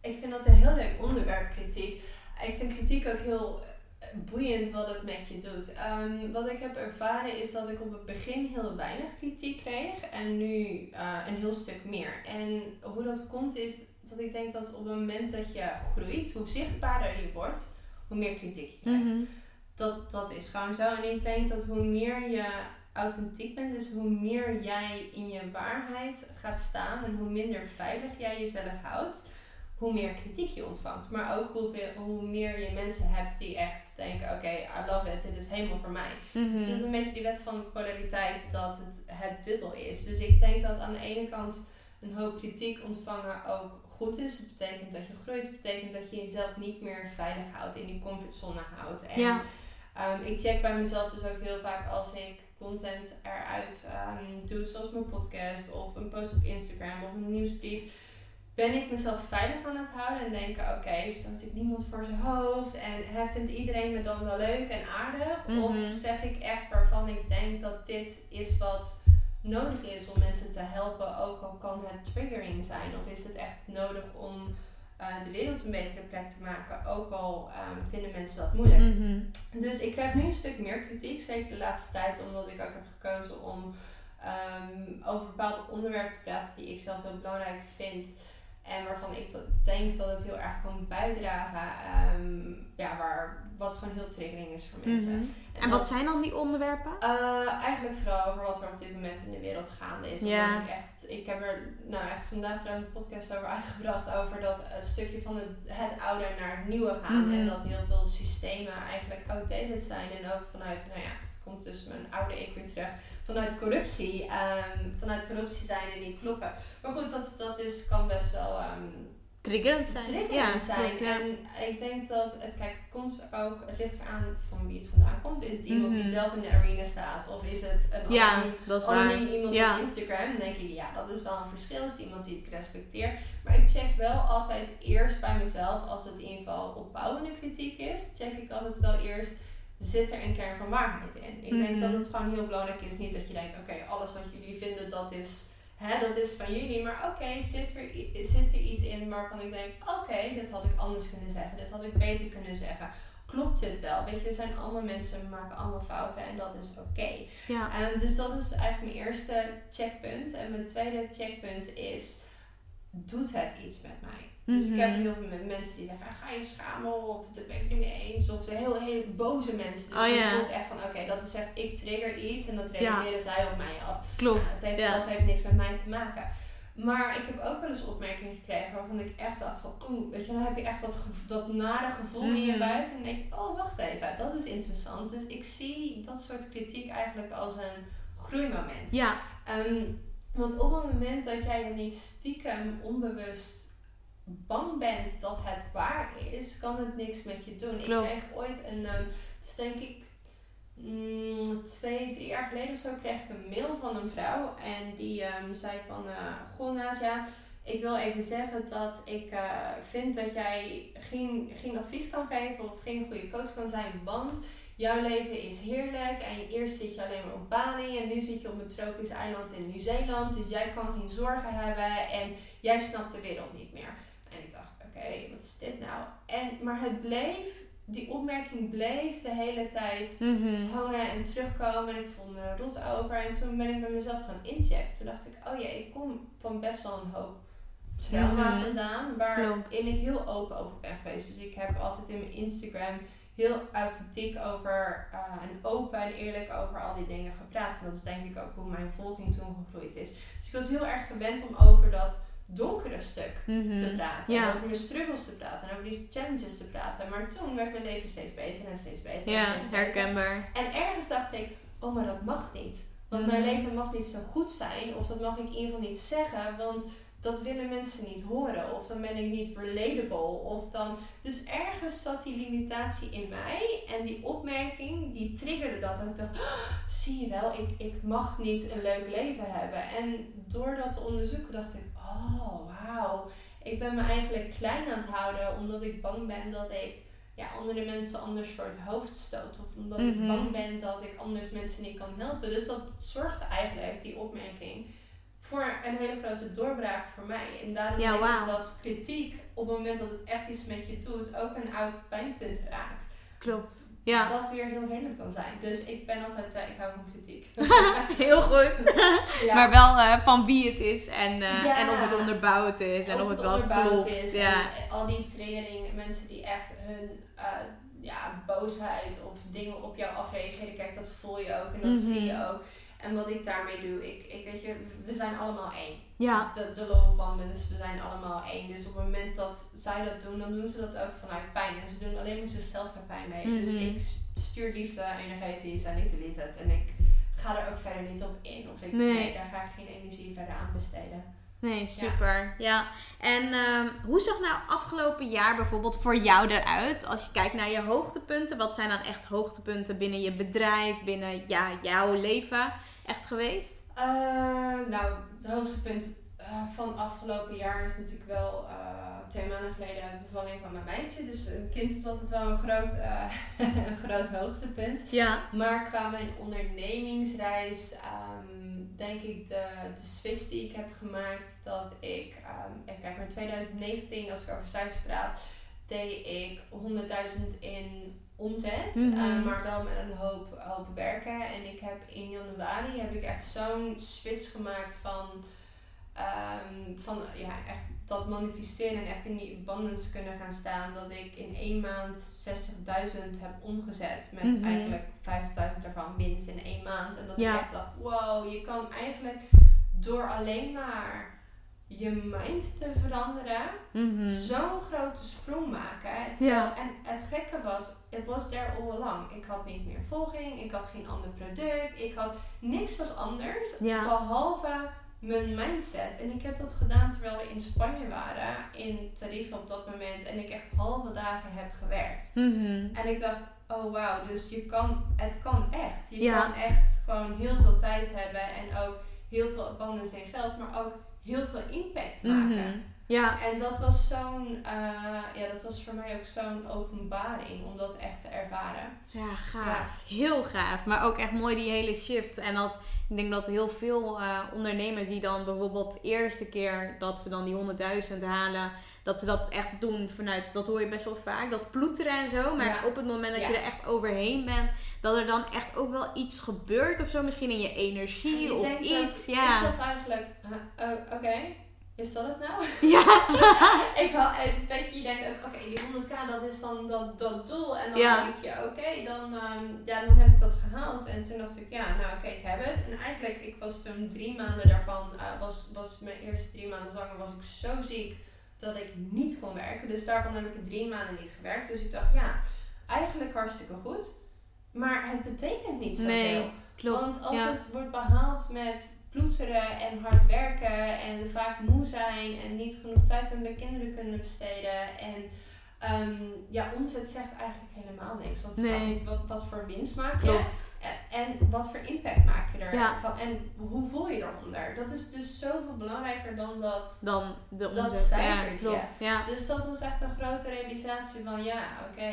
S3: Ik vind dat een heel leuk onderwerp, kritiek. Ik vind kritiek ook heel boeiend wat het met je doet. Ehm, wat ik heb ervaren is dat ik op het begin heel weinig kritiek kreeg en nu eh, een heel stuk meer. En hoe dat komt is dat ik denk dat op het moment dat je groeit, hoe zichtbaarder je wordt, hoe meer kritiek je krijgt.
S1: Mhm.
S3: Dat, dat is gewoon zo. En ik denk dat hoe meer je authentiek bent, dus hoe meer jij in je waarheid gaat staan en hoe minder veilig jij jezelf houdt, hoe meer kritiek je ontvangt. Maar ook hoeveel, hoe meer je mensen hebt die echt denken, oké, I love it, dit is helemaal voor mij.
S1: Mhm.
S3: Dus het is een beetje die wet van polariteit dat het het dubbel is. Dus ik denk dat aan de ene kant een hoop kritiek ontvangen ook goed is. Het betekent dat je groeit. Het betekent dat je jezelf niet meer veilig houdt, in die comfortzone houdt. En
S1: Ja.
S3: ehm, ik check bij mezelf dus ook heel vaak als ik content eruit ehm, doe, zoals mijn podcast of een post op Instagram of een nieuwsbrief. Ben ik mezelf veilig aan het houden en denken, oké, stoot ik niemand voor zijn hoofd en hè, vindt iedereen me dan wel leuk en aardig?
S1: Mhm.
S3: Of zeg ik echt waarvan ik denk dat dit is wat nodig is om mensen te helpen, ook al kan het triggering zijn? Of is het echt nodig om eh, de wereld een betere plek te maken, ook al ehm, vinden mensen dat moeilijk?
S1: Mhm.
S3: Dus ik krijg nu een stuk meer kritiek, zeker de laatste tijd, omdat ik ook heb gekozen om ehm, over bepaalde onderwerpen te praten die ik zelf heel belangrijk vind. En waarvan ik dat, denk dat het heel erg kan bijdragen. ehm, ja, waar, wat gewoon heel triggering is voor mensen.
S1: Mhm. En wat zijn dan die onderwerpen?
S3: eh, eigenlijk vooral over wat er op dit moment in de wereld gaande is.
S1: Ja.
S3: Ik, echt, ik heb er nou echt vandaag trouwens een podcast over uitgebracht. Over dat het stukje van het, het oude naar het nieuwe gaan.
S1: Mhm.
S3: En dat heel veel systemen eigenlijk outdated zijn. En ook vanuit, nou ja, het komt dus mijn oude ik weer terug. Vanuit corruptie. ehm, vanuit corruptie zijn en niet kloppen. Maar goed, dat, dat is, kan best wel ehm,
S1: Triggerend zijn.
S3: triggerend
S1: ja,
S3: zijn.
S1: klopt, ja.
S3: En ik denk dat, het, kijk, het komt ook, het ligt eraan van wie het vandaan komt. Is het iemand die
S1: Mhm.
S3: zelf in de arena staat? Of is het een
S1: Ja,
S3: anoniem,
S1: dat is waar.
S3: anoniem iemand
S1: Ja.
S3: op Instagram? Dan denk ik, ja, dat is wel een verschil. Is het iemand die ik respecteer? Maar ik check wel altijd eerst bij mezelf, als het in ieder geval opbouwende kritiek is, check ik altijd wel eerst, zit er een kern van waarheid in? Ik denk
S1: Mhm.
S3: dat het gewoon heel belangrijk is, niet dat je denkt, oké, alles wat jullie vinden, dat is hè, dat is van jullie. Maar oké, zit, er, zit er iets in waarvan ik denk, oké, dit had ik anders kunnen zeggen. Dit had ik beter kunnen zeggen. Klopt dit wel? Weet je, er zijn allemaal mensen, we maken allemaal fouten en dat is oké.
S1: Ja.
S3: Ehm, dus dat is eigenlijk mijn eerste checkpunt. En mijn tweede checkpunt is, doet het iets met mij? Dus ik heb
S1: Mhm.
S3: heel veel met mensen die zeggen, ah, ga je schamen of daar ben ik niet mee eens. Of heel, heel boze mensen. Dus
S1: Oh,
S3: je voelt echt van, oké, dat is echt, ik trigger iets en dat reageren zij op mij af.
S1: Klopt.
S3: Ja, het heeft,
S1: ja.
S3: Dat heeft niks met mij te maken. Maar ik heb ook wel eens opmerkingen gekregen waarvan ik echt dacht van, oeh, weet je, dan heb je echt dat, dat nare gevoel in je
S1: Mhm.
S3: buik. En dan denk ik, oh, wacht even, dat is interessant. Dus ik zie dat soort kritiek eigenlijk als een groeimoment.
S1: Ja.
S3: Ehm, want op het moment dat jij je niet stiekem onbewust bang bent dat het waar is, kan het niks met je doen.
S1: Klopt.
S3: Ik kreeg ooit een, ehm, dus denk ik mm, twee, drie jaar geleden of zo, kreeg ik een mail van een vrouw. En die ehm, zei van, eh goh Nadia, ik wil even zeggen dat ik eh, vind dat jij geen, geen advies kan geven of geen goede coach kan zijn, want jouw leven is heerlijk en eerst zit je alleen maar op Bali en nu zit je op een tropisch eiland in Nieuw-Zeeland, dus jij kan geen zorgen hebben en jij snapt de wereld niet meer. En ik dacht, oké, wat is dit nou? En, maar het bleef, die opmerking bleef de hele tijd
S1: Mhm.
S3: hangen en terugkomen. En ik voelde me er rot over. En toen ben ik bij mezelf gaan inchecken. Toen dacht ik, oh ja, ik kom van best wel een hoop trauma
S1: Mhm.
S3: vandaan. Waarin ik heel open over ben geweest. Dus ik heb altijd in mijn Instagram heel authentiek over eh, en open en eerlijk over al die dingen gepraat. En dat is denk ik ook hoe mijn volging toen gegroeid is. Dus ik was heel erg gewend om over dat donkere stuk
S1: Mhm.
S3: te praten.
S1: Ja.
S3: En over mijn struggles te praten. En over die challenges te praten. Maar toen werd mijn leven steeds beter en steeds beter. en
S1: Ja,
S3: steeds beter.
S1: herkenbaar.
S3: En ergens dacht ik, oh maar dat mag niet. Want mijn
S1: Mhm.
S3: leven mag niet zo goed zijn. Of dat mag ik in ieder geval niet zeggen. Want dat willen mensen niet horen. Of dan ben ik niet relatable. Of dan... Dus ergens zat die limitatie in mij. En die opmerking, die triggerde dat. En ik dacht, "Oh, zie je wel, ik, ik mag niet een leuk leven hebben. En door dat te onderzoeken dacht ik, oh wauw. Ik ben me eigenlijk klein aan het houden. Omdat ik bang ben dat ik ja, andere mensen anders voor het hoofd stoot. Of omdat ik
S1: Mhm.
S3: bang ben dat ik anders mensen niet kan helpen. Dus dat zorgde eigenlijk, die opmerking, voor een hele grote doorbraak voor mij. En daarom
S1: Ja,
S3: denk ik dat kritiek, op het moment dat het echt iets met je doet, ook een oud pijnpunt raakt.
S1: Klopt. Ja.
S3: Dat weer heel helend kan zijn. Dus ik ben altijd, eh, ik hou van kritiek.
S1: Heel goed.
S3: ja.
S1: Maar wel eh, van wie het is en, eh,
S3: Ja.
S1: en of het onderbouwd is en of, het, wel
S3: onderbouwd
S1: klopt.
S3: is.
S1: ja.
S3: En al die triggering, mensen die echt hun eh, ja, boosheid of dingen op jou afreageren. Kijk, dat voel je ook en dat
S1: Mhm.
S3: zie je ook. En wat ik daarmee doe, ik, ik weet je, we zijn allemaal één.
S1: Ja.
S3: Dat is de, de lol van, dus we zijn allemaal één. Dus op het moment dat zij dat doen, dan doen ze dat ook vanuit pijn. En ze doen alleen maar zichzelf daar pijn mee. Dus
S1: Mhm.
S3: ik stuur liefde energetisch en ik delete het. En ik ga er ook verder niet op in. Of ik,
S1: Nee.
S3: nee, daar ga ik geen energie verder aan besteden.
S1: Nee, super. Ja. En ehm, hoe zag nou afgelopen jaar bijvoorbeeld voor jou eruit? Als je kijkt naar je hoogtepunten, wat zijn dan echt hoogtepunten binnen je bedrijf, binnen ja, jouw leven echt geweest?
S3: Uh, nou, het hoogste punt uh, van afgelopen jaar is natuurlijk wel uh, twee maanden geleden de bevalling van mijn meisje. Dus een kind is altijd wel een groot, een groot hoogtepunt.
S1: Ja.
S3: Maar qua mijn ondernemingsreis um, denk ik de, de switch die ik heb gemaakt dat ik, um, even kijken, in 2019 als ik over cijfers praat, deed ik 100.000 in omzet, mm -hmm. uh, maar wel met een hoop, hoop werken. En ik heb in januari heb ik echt zo'n switch gemaakt van, um, van ja, echt dat manifesteren en echt in die abundance kunnen gaan staan. Dat ik in één maand 60.000 heb omgezet met mm -hmm. eigenlijk 50.000 ervan winst in één maand. En dat ja. ik echt dacht, wow, je kan eigenlijk door alleen maar je mind te veranderen, mm -hmm. zo'n grote sprong maken. Terwijl, ja. En het gekke was, it was there all along. Ik had niet meer volging, ik had geen ander product, ik had niks was anders,
S1: ja.
S3: behalve mijn mindset. En ik heb dat gedaan terwijl we in Spanje waren, in Tarifa op dat moment, en ik echt halve dagen heb gewerkt.
S1: Mm -hmm.
S3: En ik dacht, oh wauw, dus je kan, het kan echt. Je ja. kan echt gewoon heel veel tijd hebben en ook heel veel abundance in geld, maar ook heel veel impact maken.
S1: Mm -hmm. Ja.
S3: En dat was zo'n, uh, ja, dat was voor mij ook zo'n openbaring om dat echt te ervaren.
S1: Ja, gaaf. Ja. Heel gaaf. Maar ook echt mooi die hele shift. En dat, ik denk dat heel veel uh, ondernemers die dan bijvoorbeeld de eerste keer dat ze dan die 100.000 halen, dat ze dat echt doen vanuit, dat hoor je best wel vaak, dat ploeteren en zo. Maar
S3: Ja.
S1: op het moment dat
S3: Ja.
S1: je er echt overheen bent, dat er dan echt ook wel iets gebeurt of zo. Misschien in je energie
S3: Je
S1: of iets. Ja.
S3: Ik dacht eigenlijk, oh, oké, is dat het nou?
S1: ja.
S3: ik en weet je, denkt ook, oké, die 100k dat is dan dat, dat doel. En dan
S1: Ja.
S3: denk je, oké, dan, ehm, ja, dan heb ik dat gehaald. En toen dacht ik, ja, nou oké, ik heb het. En eigenlijk, ik was toen drie maanden daarvan, eh, was, was mijn eerste drie maanden zwanger, was ik zo ziek dat ik niet kon werken. Dus daarvan heb ik drie maanden niet gewerkt. Dus ik dacht, ja, eigenlijk hartstikke goed. Maar het betekent niet zoveel.
S1: Nee, klopt.
S3: Want als
S1: ja.
S3: het wordt behaald met ploeteren en hard werken en vaak moe zijn en niet genoeg tijd met mijn kinderen kunnen besteden en ehm, ja, omzet zegt eigenlijk helemaal niks. Want
S1: Nee.
S3: wat, wat, wat voor winst maak je
S1: Klopt.
S3: en, en wat voor impact maak je er
S1: Ja.
S3: van en hoe voel je eronder? Dat is dus zoveel belangrijker dan dat.
S1: Dan de
S3: Dat
S1: omzet. Ja,
S3: cijfertje.
S1: klopt. Ja.
S3: Dus dat was echt een grote realisatie van ja, oké,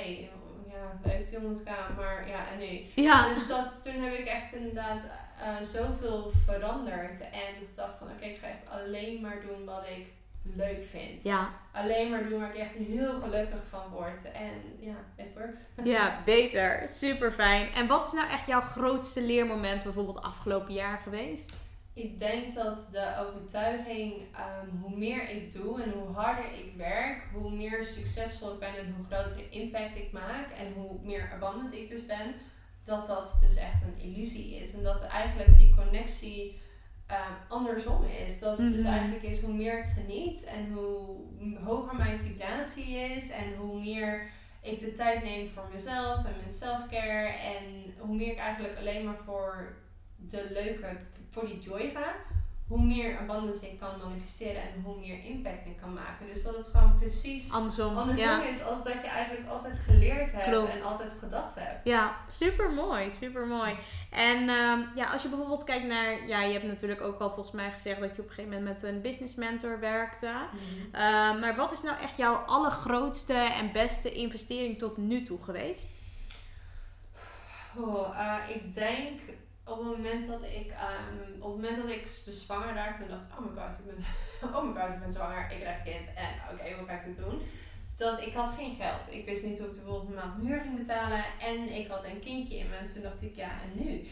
S3: ja, leuk die 100k, maar ja, en nu?
S1: Ja.
S3: Dus dat, toen heb ik echt inderdaad eh, zoveel veranderd. En gedacht van oké, ik ga echt alleen maar doen wat ik leuk vind.
S1: Ja.
S3: Alleen maar doen waar ik echt heel gelukkig van word. En ja, it works.
S1: ja, beter. Super fijn. En wat is nou echt jouw grootste leermoment bijvoorbeeld afgelopen jaar geweest?
S3: Ik denk dat de overtuiging, ehm, hoe meer ik doe en hoe harder ik werk, hoe meer succesvol ik ben en hoe grotere impact ik maak en hoe meer abundant ik dus ben, dat dat dus echt een illusie is. En dat eigenlijk die connectie ehm, andersom is. Dat het dus
S1: Mhm.
S3: eigenlijk is hoe meer ik geniet en hoe hoger mijn vibratie is en hoe meer ik de tijd neem voor mezelf en mijn selfcare en hoe meer ik eigenlijk alleen maar voor de leuke, voor die joy ga, hoe meer abundance ik kan manifesteren en hoe meer impact ik kan maken. Dus dat het gewoon precies
S1: Andersom.
S3: andersom
S1: ja.
S3: is als dat je eigenlijk altijd geleerd hebt
S1: Klopt.
S3: en altijd gedacht hebt.
S1: Ja, super mooi, super mooi. En ehm, ja, als je bijvoorbeeld kijkt naar, ja, je hebt natuurlijk ook al volgens mij gezegd dat je op een gegeven moment met een business mentor werkte. Ehm, maar wat is nou echt jouw allergrootste en beste investering tot nu toe geweest?
S3: Oh, eh, ik denk op het moment dat ik, ehm, op het moment dat ik dus zwanger raakte en dacht, oh my god, ik ben, oh my god, ik ben zwanger, ik krijg kind en oké, hoe ga ik dit doen? Dat ik had geen geld. Ik wist niet hoe ik de volgende maand huur ging betalen en ik had een kindje in me en toen dacht ik, ja en nu?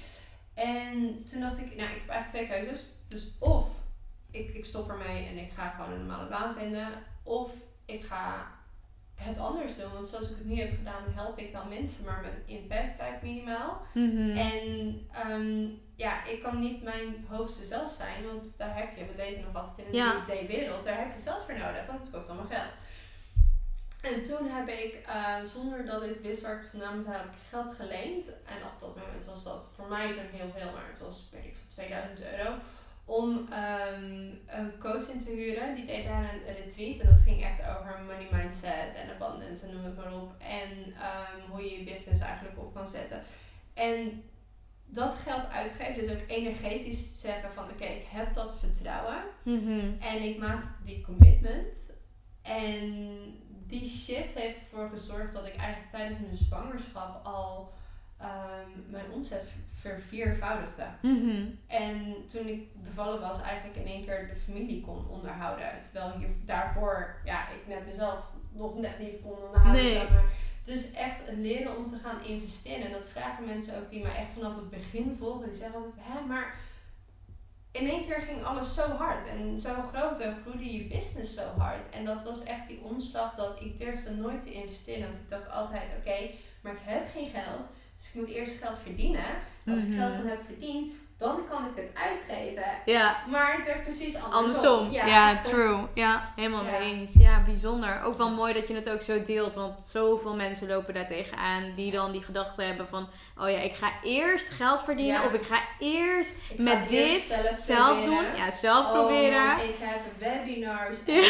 S3: En toen dacht ik, nou ik heb eigenlijk twee keuzes. Dus of ik, ik stop ermee en ik ga gewoon een normale baan vinden, of ik ga het anders doen. Want zoals ik het nu heb gedaan, help ik wel mensen, maar mijn impact blijft minimaal.
S1: Mhm.
S3: En ehm, ja, ik kan niet mijn hoogste zelf zijn, want daar heb je, we leven nog altijd in een
S1: Ja.
S3: 3D-wereld, daar heb je geld voor nodig, want het kost allemaal geld. En toen heb ik, eh, zonder dat ik wist waar ik het vandaan halen, heb ik geld geleend. En op dat moment was dat voor mij zo'n heel veel, maar het was weet ik veel 2000 euro. Om ehm, een coach in te huren. Die deed daar een retreat. En dat ging echt over money mindset en abundance en noem het maar op. En ehm, hoe je je business eigenlijk op kan zetten. En dat geld uitgeven, dus ook energetisch zeggen van oké, ik heb dat vertrouwen.
S1: Mhm.
S3: En ik maak die commitment. En die shift heeft ervoor gezorgd dat ik eigenlijk tijdens mijn zwangerschap al ehm, mijn omzet verviervoudigde.
S1: Mhm.
S3: En toen ik bevallen was, eigenlijk in één keer de familie kon onderhouden. Terwijl hier daarvoor, ja, ik net mezelf nog net niet kon onderhouden.
S1: Nee.
S3: zeg maar. Dus echt leren om te gaan investeren. En dat vragen mensen ook die mij echt vanaf het begin volgen. Die zeggen altijd, hè, maar in één keer ging alles zo hard. En zo groot en groeide je business zo hard. En dat was echt die omslag dat ik durfde nooit te investeren. Want ik dacht altijd, oké, maar ik heb geen geld. Dus ik moet eerst geld verdienen. Als ik
S1: Mhm.
S3: geld dan heb verdiend, dan kan ik het uitgeven.
S1: Ja,
S3: Maar het werd precies andersom.
S1: andersom. Ja, true. Ja, helemaal
S3: Ja.
S1: mee eens. Ja, bijzonder. Ook wel mooi dat je het ook zo deelt. Want zoveel mensen lopen daar tegenaan. Die dan die gedachte hebben van... Oh ja, ik ga eerst geld verdienen.
S3: Ja.
S1: Of ik ga eerst
S3: Ik
S1: met dit
S3: eerst
S1: zelf,
S3: zelf
S1: doen. Ja, zelf
S3: Oh,
S1: proberen.
S3: ik heb webinars en
S1: Ja.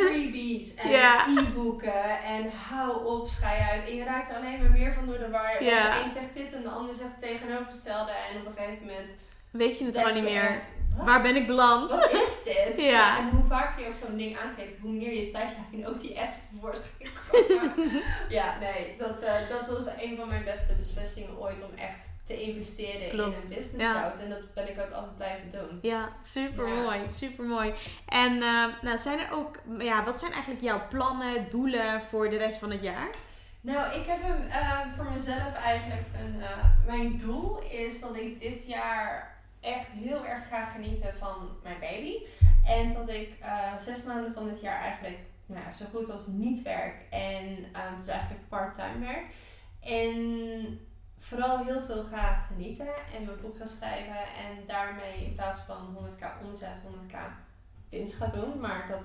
S3: freebies en
S1: Ja.
S3: e-boeken en hou op, schei uit. En je raakt er alleen maar meer van door de war.
S1: Ja.
S3: Want de een zegt dit en de ander zegt het tegenovergestelde. En op een gegeven moment
S1: Weet je het gewoon niet meer.
S3: echt, wat?
S1: Waar ben ik beland?
S3: Wat is dit?
S1: Ja.
S3: En hoe vaker je ook zo'n ding aanklikt, hoe meer je tijdlijn ook die ads tevoorschijn komen. ja, nee, dat, eh, dat was een van mijn beste beslissingen ooit om echt te investeren in een business
S1: Ja.
S3: scout. En dat ben ik ook altijd blijven doen.
S1: Ja, super mooi, super mooi. En eh, nou, zijn er ook, ja, wat zijn eigenlijk jouw plannen, doelen voor de rest van het jaar?
S3: Nou, ik heb hem eh, voor mezelf eigenlijk een. mijn doel is dat ik dit jaar echt heel erg ga genieten van mijn baby. En dat ik eh, zes maanden van dit jaar eigenlijk nou, zo goed als niet werk. En eh, dus eigenlijk part-time werk. En vooral heel veel ga genieten en mijn boek ga schrijven. En daarmee in plaats van 100k omzet, 100k winst ga doen. Maar dat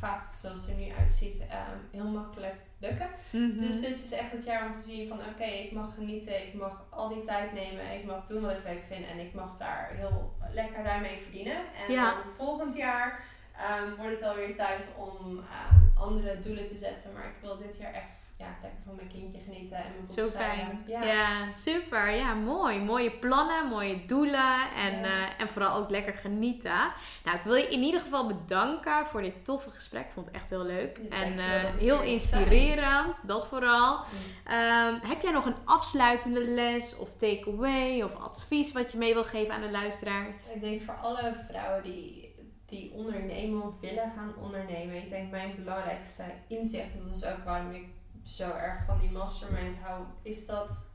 S3: gaat zoals het er nu uitziet eh, heel makkelijk lukken.
S1: Mhm.
S3: Dus dit is echt het jaar om te zien van oké, ik mag genieten, ik mag al die tijd nemen, ik mag doen wat ik leuk vind en ik mag daar heel lekker daarmee verdienen. En
S1: Ja.
S3: dan volgend jaar ehm, wordt het alweer tijd om ehm, andere doelen te zetten. Maar ik wil dit jaar echt ja, lekker van mijn kindje genieten en mijn boek
S1: Zo fijn. Ja. super. Ja, mooi. Mooie plannen, mooie doelen en,
S3: Ja.
S1: eh, en vooral ook lekker genieten. Nou, ik wil je in ieder geval bedanken voor dit toffe gesprek. Ik vond het echt heel leuk.
S3: Ja,
S1: en eh, heel
S3: zijn.
S1: inspirerend, dat vooral. Ehm, heb jij nog een afsluitende les of takeaway of advies wat je mee wil geven aan de luisteraars?
S3: Ik denk voor alle vrouwen die, die ondernemen of willen gaan ondernemen. Ik denk mijn belangrijkste inzicht, dat is ook waarom ik zo erg van die mastermind hou, is dat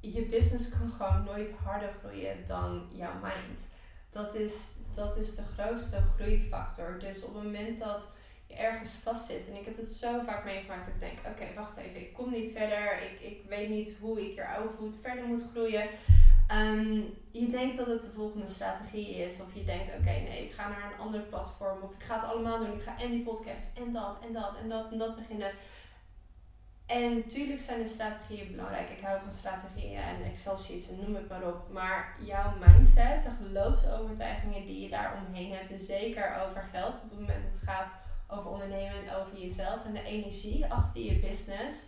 S3: je business kan gewoon nooit harder groeien dan jouw mind. Dat is, dat is de grootste groeifactor. Dus op het moment dat je ergens vastzit, en ik heb het zo vaak meegemaakt dat ik denk, oké, wacht even, ik kom niet verder, ik, ik weet niet hoe ik hier ook goed verder moet groeien. Ehm, je denkt dat het de volgende strategie is. Of je denkt, oké, nee, ik ga naar een ander platform. Of ik ga het allemaal doen. Ik ga en die podcast en dat en dat en dat en dat beginnen. En natuurlijk zijn de strategieën belangrijk. Ik hou van strategieën en Excel sheets en noem het maar op. Maar jouw mindset, de geloofsovertuigingen die je daar omheen hebt. En zeker over geld op het moment dat het gaat over ondernemen en over jezelf. En de energie achter je business.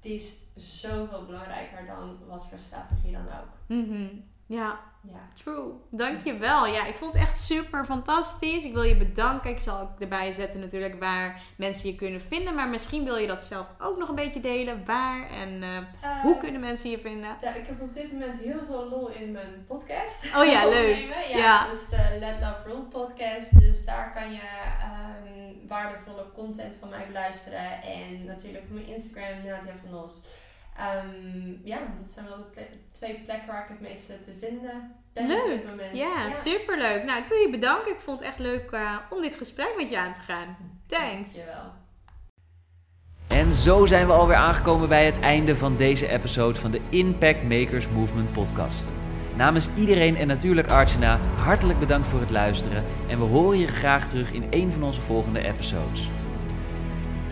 S3: Die is zoveel belangrijker dan wat voor strategie dan ook.
S1: Mhm. Ja,
S3: Ja.
S1: True. Dankjewel. Ja, ik vond het echt super fantastisch. Ik wil je bedanken. Ik zal ook erbij zetten natuurlijk waar mensen je kunnen vinden. Maar misschien wil je dat zelf ook nog een beetje delen. Waar en eh,
S3: Eh,
S1: hoe kunnen mensen je vinden?
S3: Ja, ik heb op dit moment heel veel lol in mijn podcast.
S1: Oh ja, leuk.
S3: Ja. Dus de Let Love Roll podcast. Dus daar kan je ehm, waardevolle content van mij beluisteren. En natuurlijk op mijn Instagram, Nadia van Os. Ehm, ja, dat zijn wel de ple- twee plekken waar ik het meeste te vinden ben op dit moment.
S1: Ja, superleuk. Nou, ik wil je bedanken. Ik vond het echt leuk eh, om dit gesprek met je aan te gaan. Thanks.
S3: Dankjewel.
S2: En zo zijn we alweer aangekomen bij het einde van deze episode van de Impact Makers Movement podcast. Namens iedereen en natuurlijk Archana, hartelijk bedankt voor het luisteren en we horen je graag terug in een van onze volgende episodes.